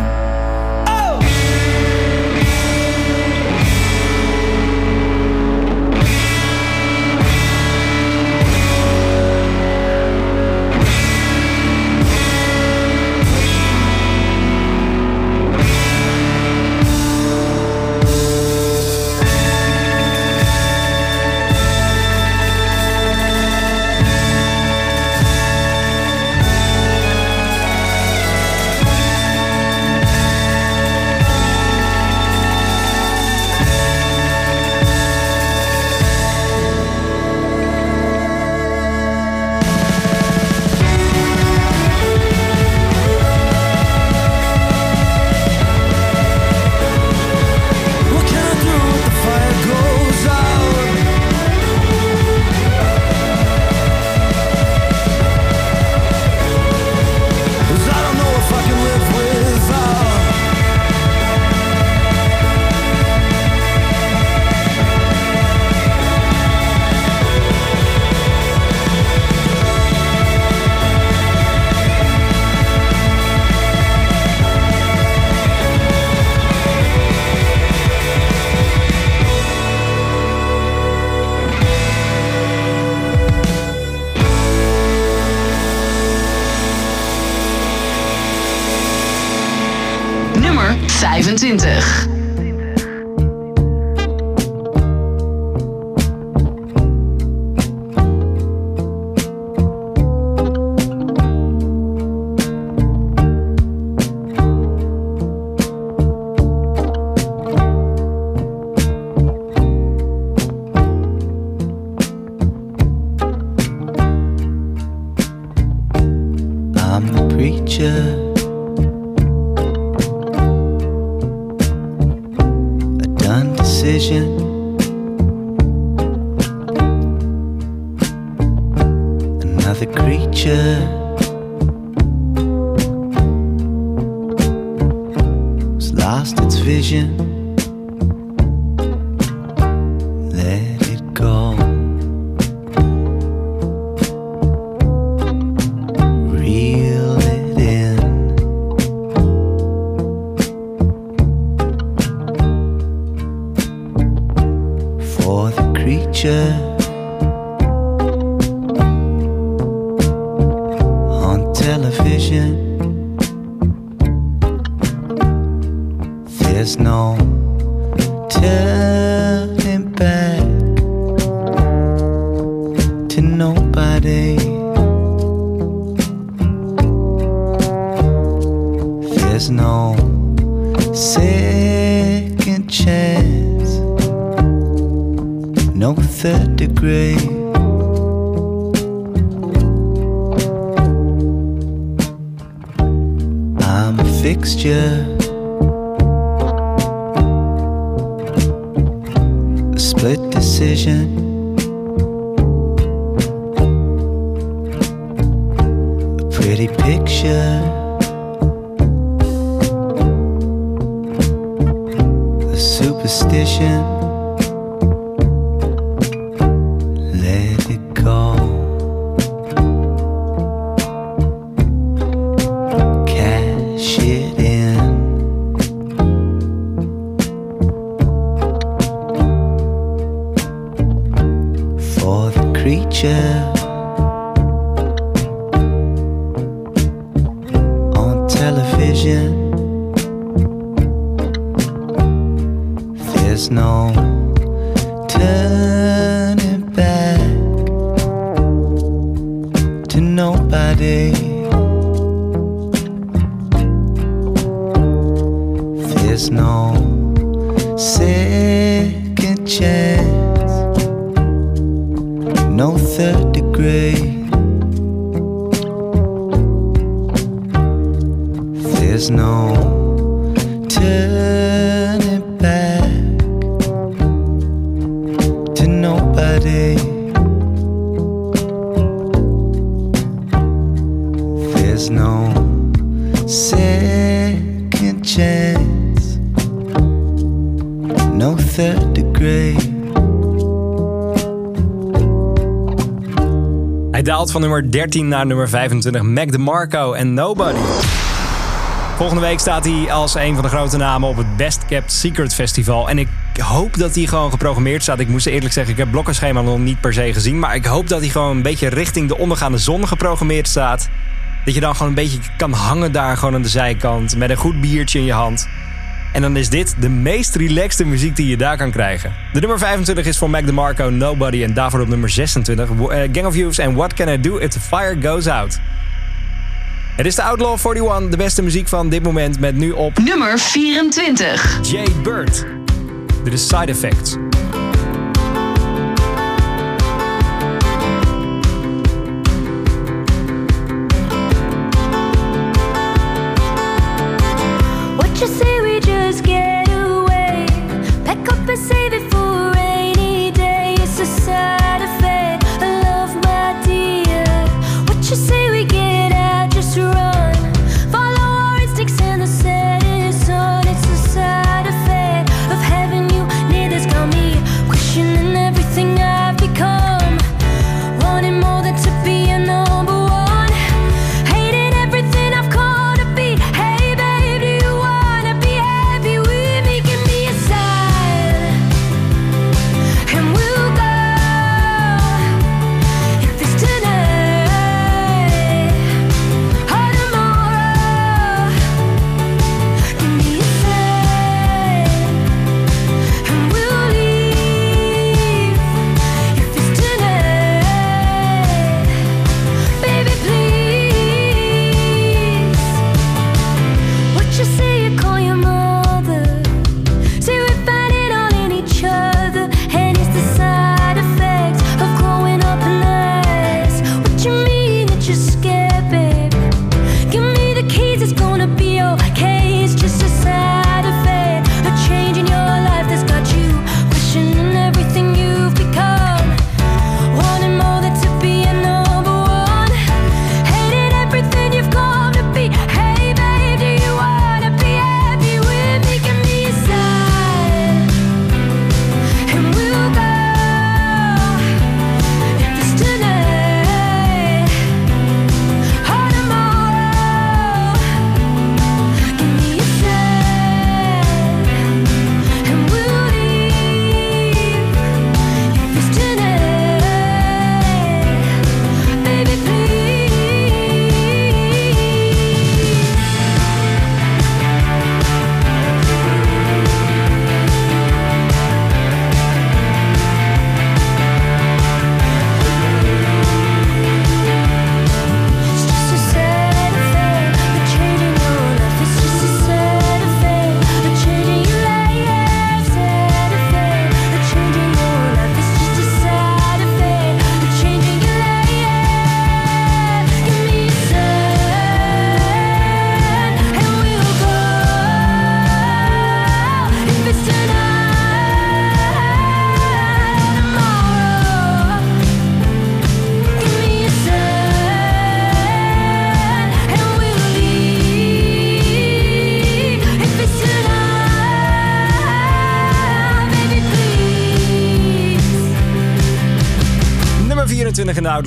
There's no second chance, no third degree. There's no turning Hij daalt van nummer 13 naar nummer 25. Mac DeMarco en Nobody. Volgende week staat hij als een van de grote namen op het Best Kept Secret Festival. En ik hoop dat hij gewoon geprogrammeerd staat. Ik moest eerlijk zeggen, ik heb blokkenschema nog niet per se gezien. Maar ik hoop dat hij gewoon een beetje richting de ondergaande zon geprogrammeerd staat. Dat je dan gewoon een beetje kan hangen daar gewoon aan de zijkant. Met een goed biertje in je hand. En dan is dit de meest relaxte muziek die je daar kan krijgen. De nummer 25 is voor Mac DeMarco, Nobody. En daarvoor op nummer 26 eh, Gang of Youths en What Can I Do If The Fire Goes Out. Het is de Outlaw 41, de beste muziek van dit moment met nu op Nummer 24. Jay Bird. Dit is Side Effects.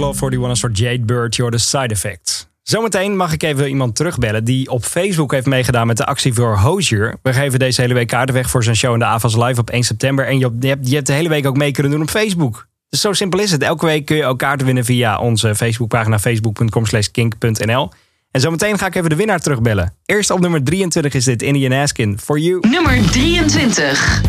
Outlaw 41 een soort Jade Bird, your the side effect. Zometeen mag ik even iemand terugbellen die op Facebook heeft meegedaan met de actie voor Hozier. We geven deze hele week kaarten weg voor zijn show in de AVAS Live op 1 september. En je hebt, je hebt- je hebt de hele week ook mee kunnen doen op Facebook. Dus zo simpel is het. Elke week kun je ook kaarten winnen via onze Facebookpagina facebook.com slash kink.nl. En zometeen ga ik even de winnaar terugbellen. Eerst op nummer 23 is dit Indian Askin, For You. Nummer 23.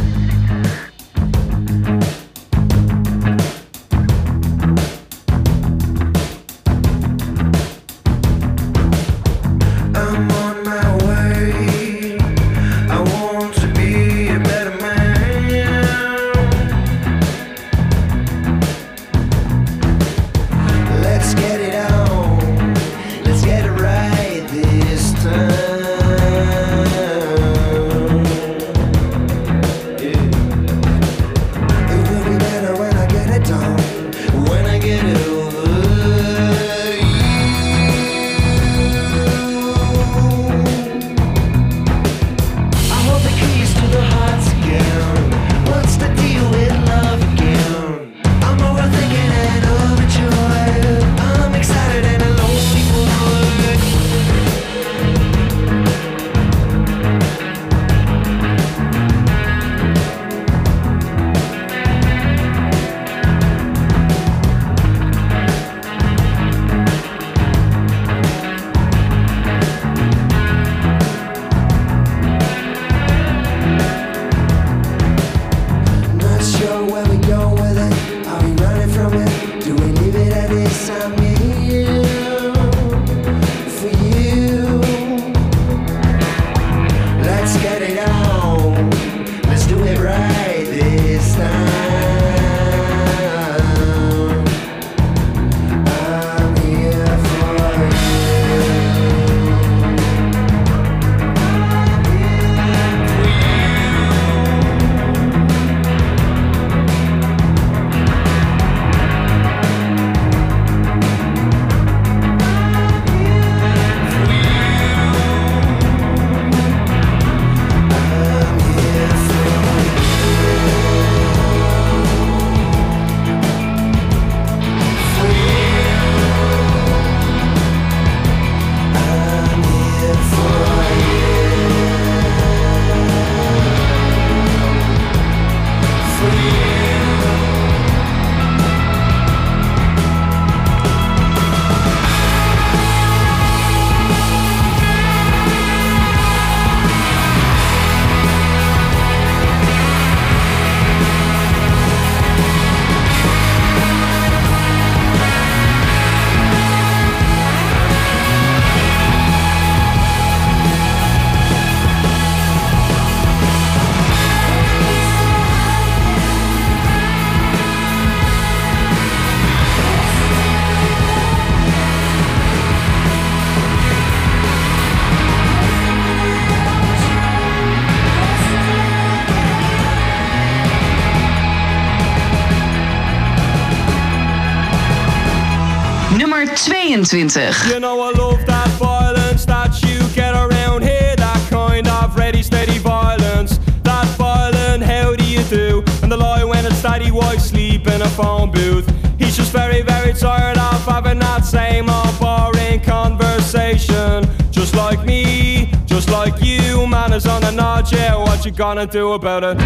22. You know I love that violence that you get around here, that kind of ready, steady violence. That violent, how do you do? And the lie when it's daddy wife sleep in a phone booth. He's just very, very tired of having that same old boring conversation. Just like me, just like you, man is on a nod, yeah, what you gonna do about it?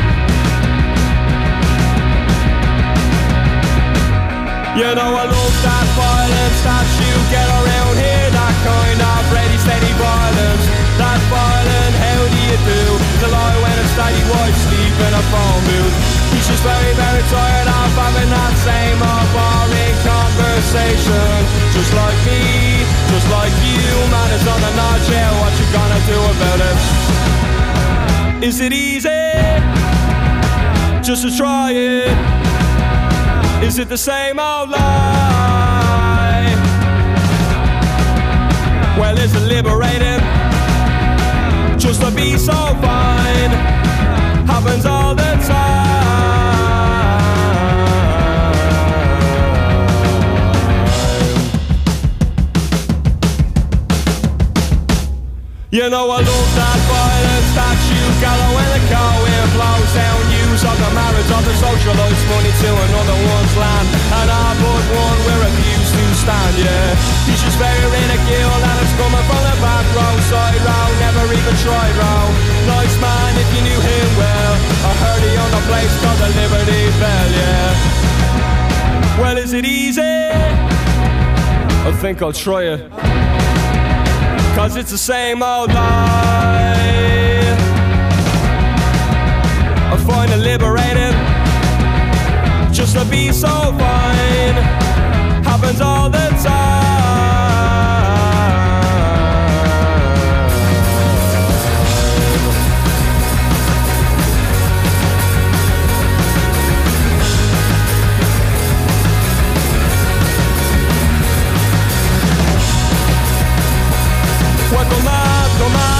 You know I love that violence that you get around here That kind of ready, steady violence That violent, how do you do? The lie when it's daddy wife sleep in a phone booth He's just very, very tired of having that same old boring conversation Just like me, just like you Man is on the notch, yeah, what you gonna do about it? Is it easy? Just to try it is it the same old lie? Well, is it liberating? Just to be so fine happens all the time. You know I love that violence that gallow when the car wind blows down Use of the marriage of the socialites Money to another one's land. And I but one we refuse to stand, yeah. He's just very ridicule and it's coming from the back row. Side row, never even tried row Nice man if you knew him well. I heard he on the place called the Liberty Bell, yeah. Well, is it easy? I think I'll try it. Cause it's the same old life I find it liberating. Just to be so fine. Happens all the time. Well, come on, come on,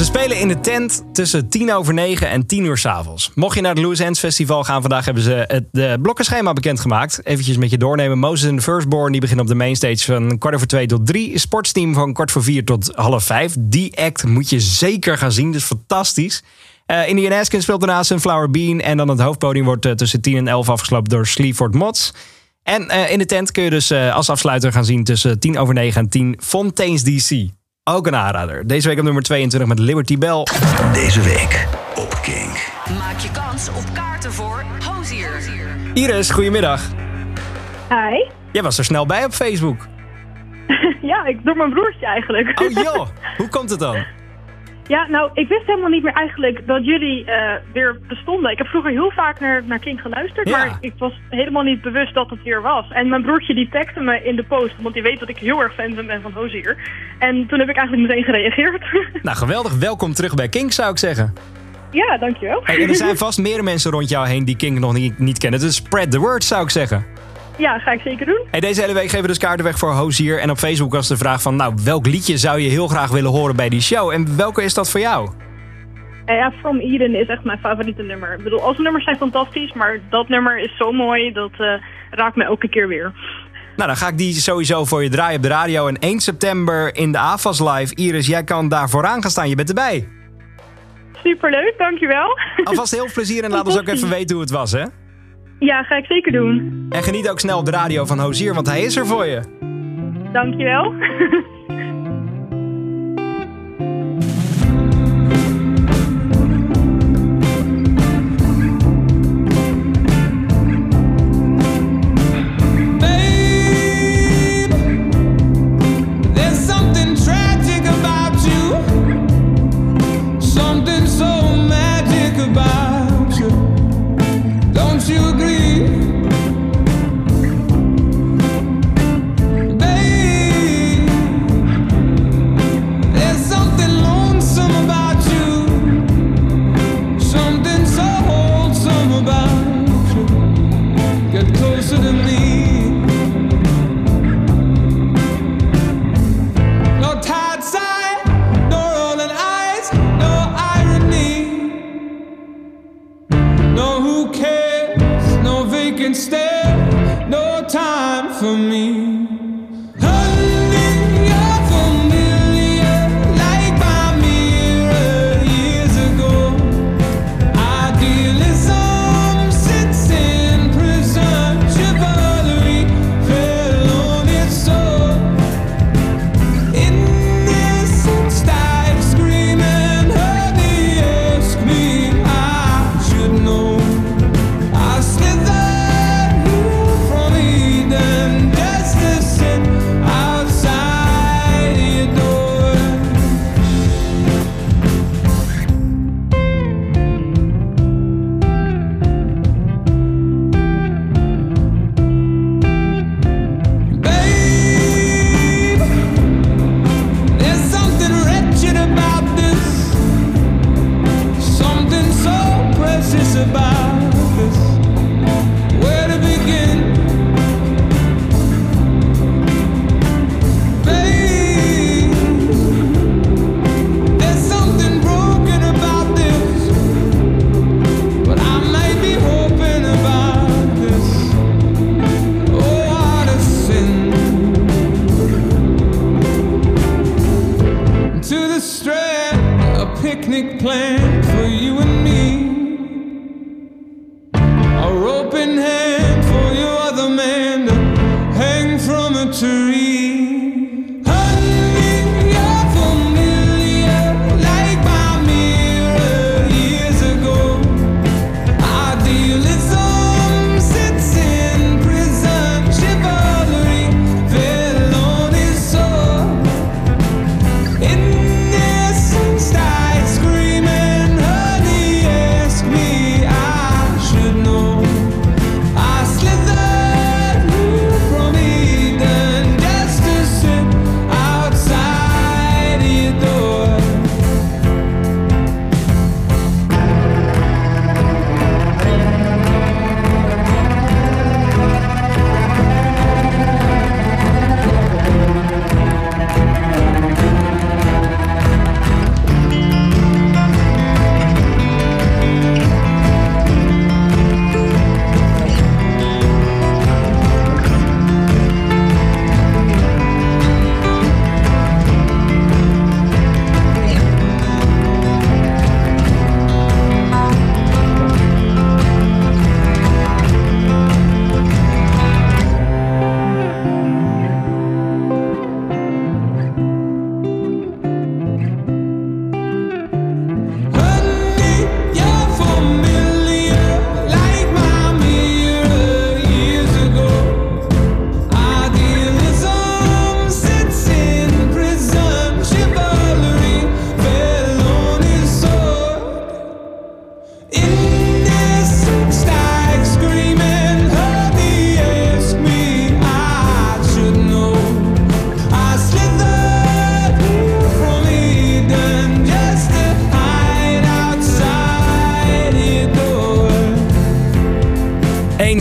Ze spelen in de tent tussen 10 over 9 en 10 uur s'avonds. Mocht je naar het Louis Ends Festival gaan, vandaag hebben ze het de blokkenschema bekendgemaakt. Eventjes met je doornemen. Moses the Firstborn die beginnen op de mainstage van kwart over 2 tot 3. Sportsteam van kwart voor 4 tot half 5. Die act moet je zeker gaan zien, dus fantastisch. Eh Indian speelt daarna Sunflower Bean. En dan het hoofdpodium wordt eh, tussen 10 en 11 afgesloten door Sleaford Mods. En eh, in de tent kun je dus eh, als afsluiter gaan zien tussen 10 over 9 en 10 Fontaine's DC. Ook een aanrader. Deze week op nummer 22 met Liberty Bell. Deze week op King. Maak je kans op kaarten voor Hozier. Iris, goedemiddag. Hi. Jij was er snel bij op Facebook. Ja, ik door mijn broertje eigenlijk. Oh joh, hoe komt het dan? Ja, nou, ik wist helemaal niet meer eigenlijk dat jullie eh, weer bestonden. Ik heb vroeger heel vaak naar, naar King geluisterd, Ja. maar ik was helemaal niet bewust dat het weer was. En mijn broertje die tagde me in de post, want die weet dat ik heel erg fan ben van Hozier. En toen heb ik eigenlijk meteen gereageerd. Nou, geweldig. Welkom terug bij Kink, zou ik zeggen. ja, dankjewel. Hey, en er zijn vast meer mensen rond jou heen die Kink nog niet, niet kennen. Dus spread the word, zou ik zeggen. Ja, ga ik zeker doen. Hey, deze hele week geven we dus kaarten weg voor Hozier. En op Facebook was de vraag van, nou, welk liedje zou je heel graag willen horen bij die show? En welke is dat voor jou? Eh, ja, From Eden is echt mijn favoriete nummer. Ik bedoel, alle nummers zijn fantastisch, maar dat nummer is zo mooi, dat eh, raakt me elke keer weer. Nou, dan ga ik die sowieso voor je draaien op de radio. En 1 september in de AFAS Live. Iris, jij kan daar vooraan gaan staan. Je bent erbij. Superleuk, dankjewel. Alvast heel veel plezier en laat ons ook even weten hoe het was, hè? Ja, ga ik zeker doen. En geniet ook snel op de radio van Hozier, want hij is er voor je. Dankjewel.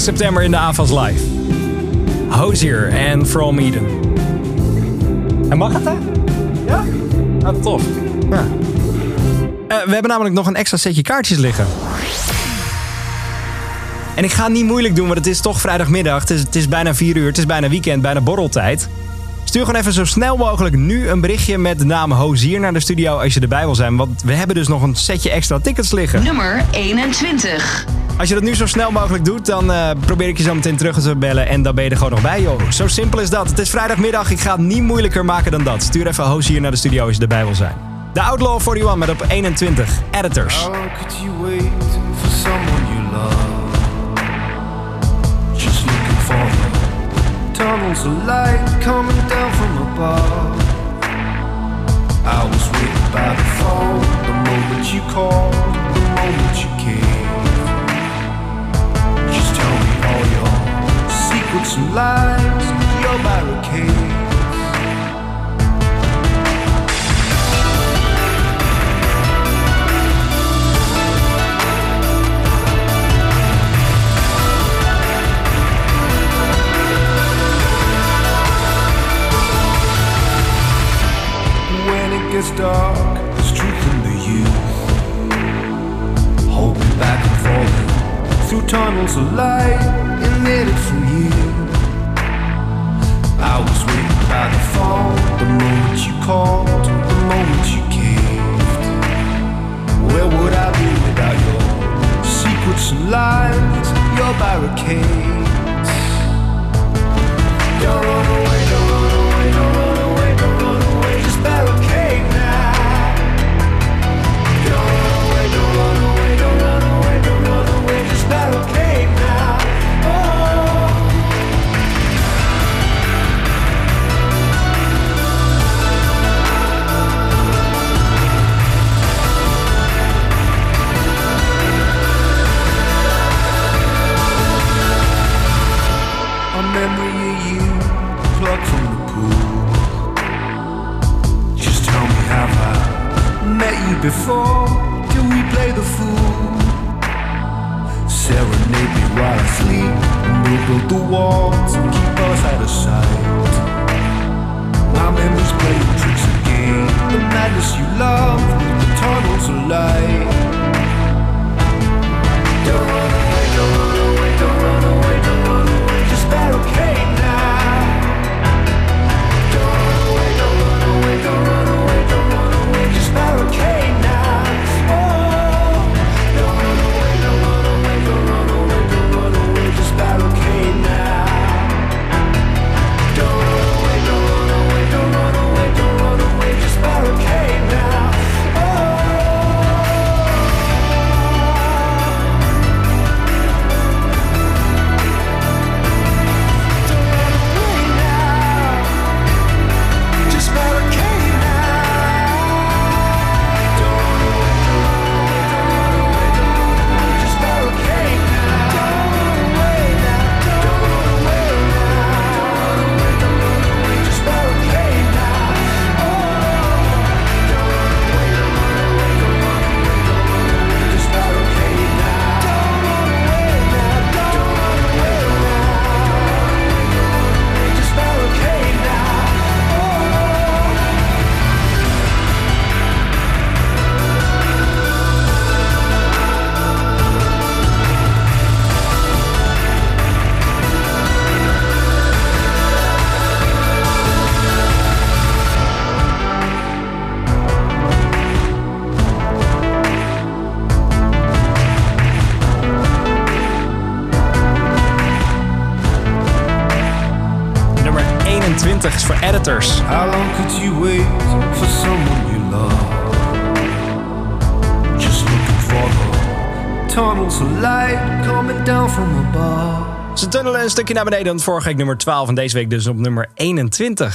september in de AFAS Live. Hozier en From Eden. En mag het, hè? Ja? Nou, tof. Ja. Eh, we hebben namelijk nog een extra setje kaartjes liggen. En ik ga het niet moeilijk doen, want het is toch vrijdagmiddag. Het is, het is bijna 4 uur, het is bijna weekend, bijna borreltijd. Stuur gewoon even zo snel mogelijk nu een berichtje met de naam Hozier naar de studio als je erbij wil zijn. Want we hebben dus nog een setje extra tickets liggen. Nummer 21. Als je dat nu zo snel mogelijk doet, dan eh, probeer ik je zo meteen terug te bellen. En dan ben je er gewoon nog bij, joh. Zo simpel is dat. Het is vrijdagmiddag. Ik ga het niet moeilijker maken dan dat. Stuur even Hozier naar de studio als je erbij wil zijn. De Outlaw 41 met op 21. Editors. How could you wait for someone you love? Just looking for tunnels of light coming down from above. I was waiting by the phone the moment you called, the moment you came. Secrets and lies, your barricades. Stukje naar beneden, want vorige week nummer 12 en deze week dus op nummer 21.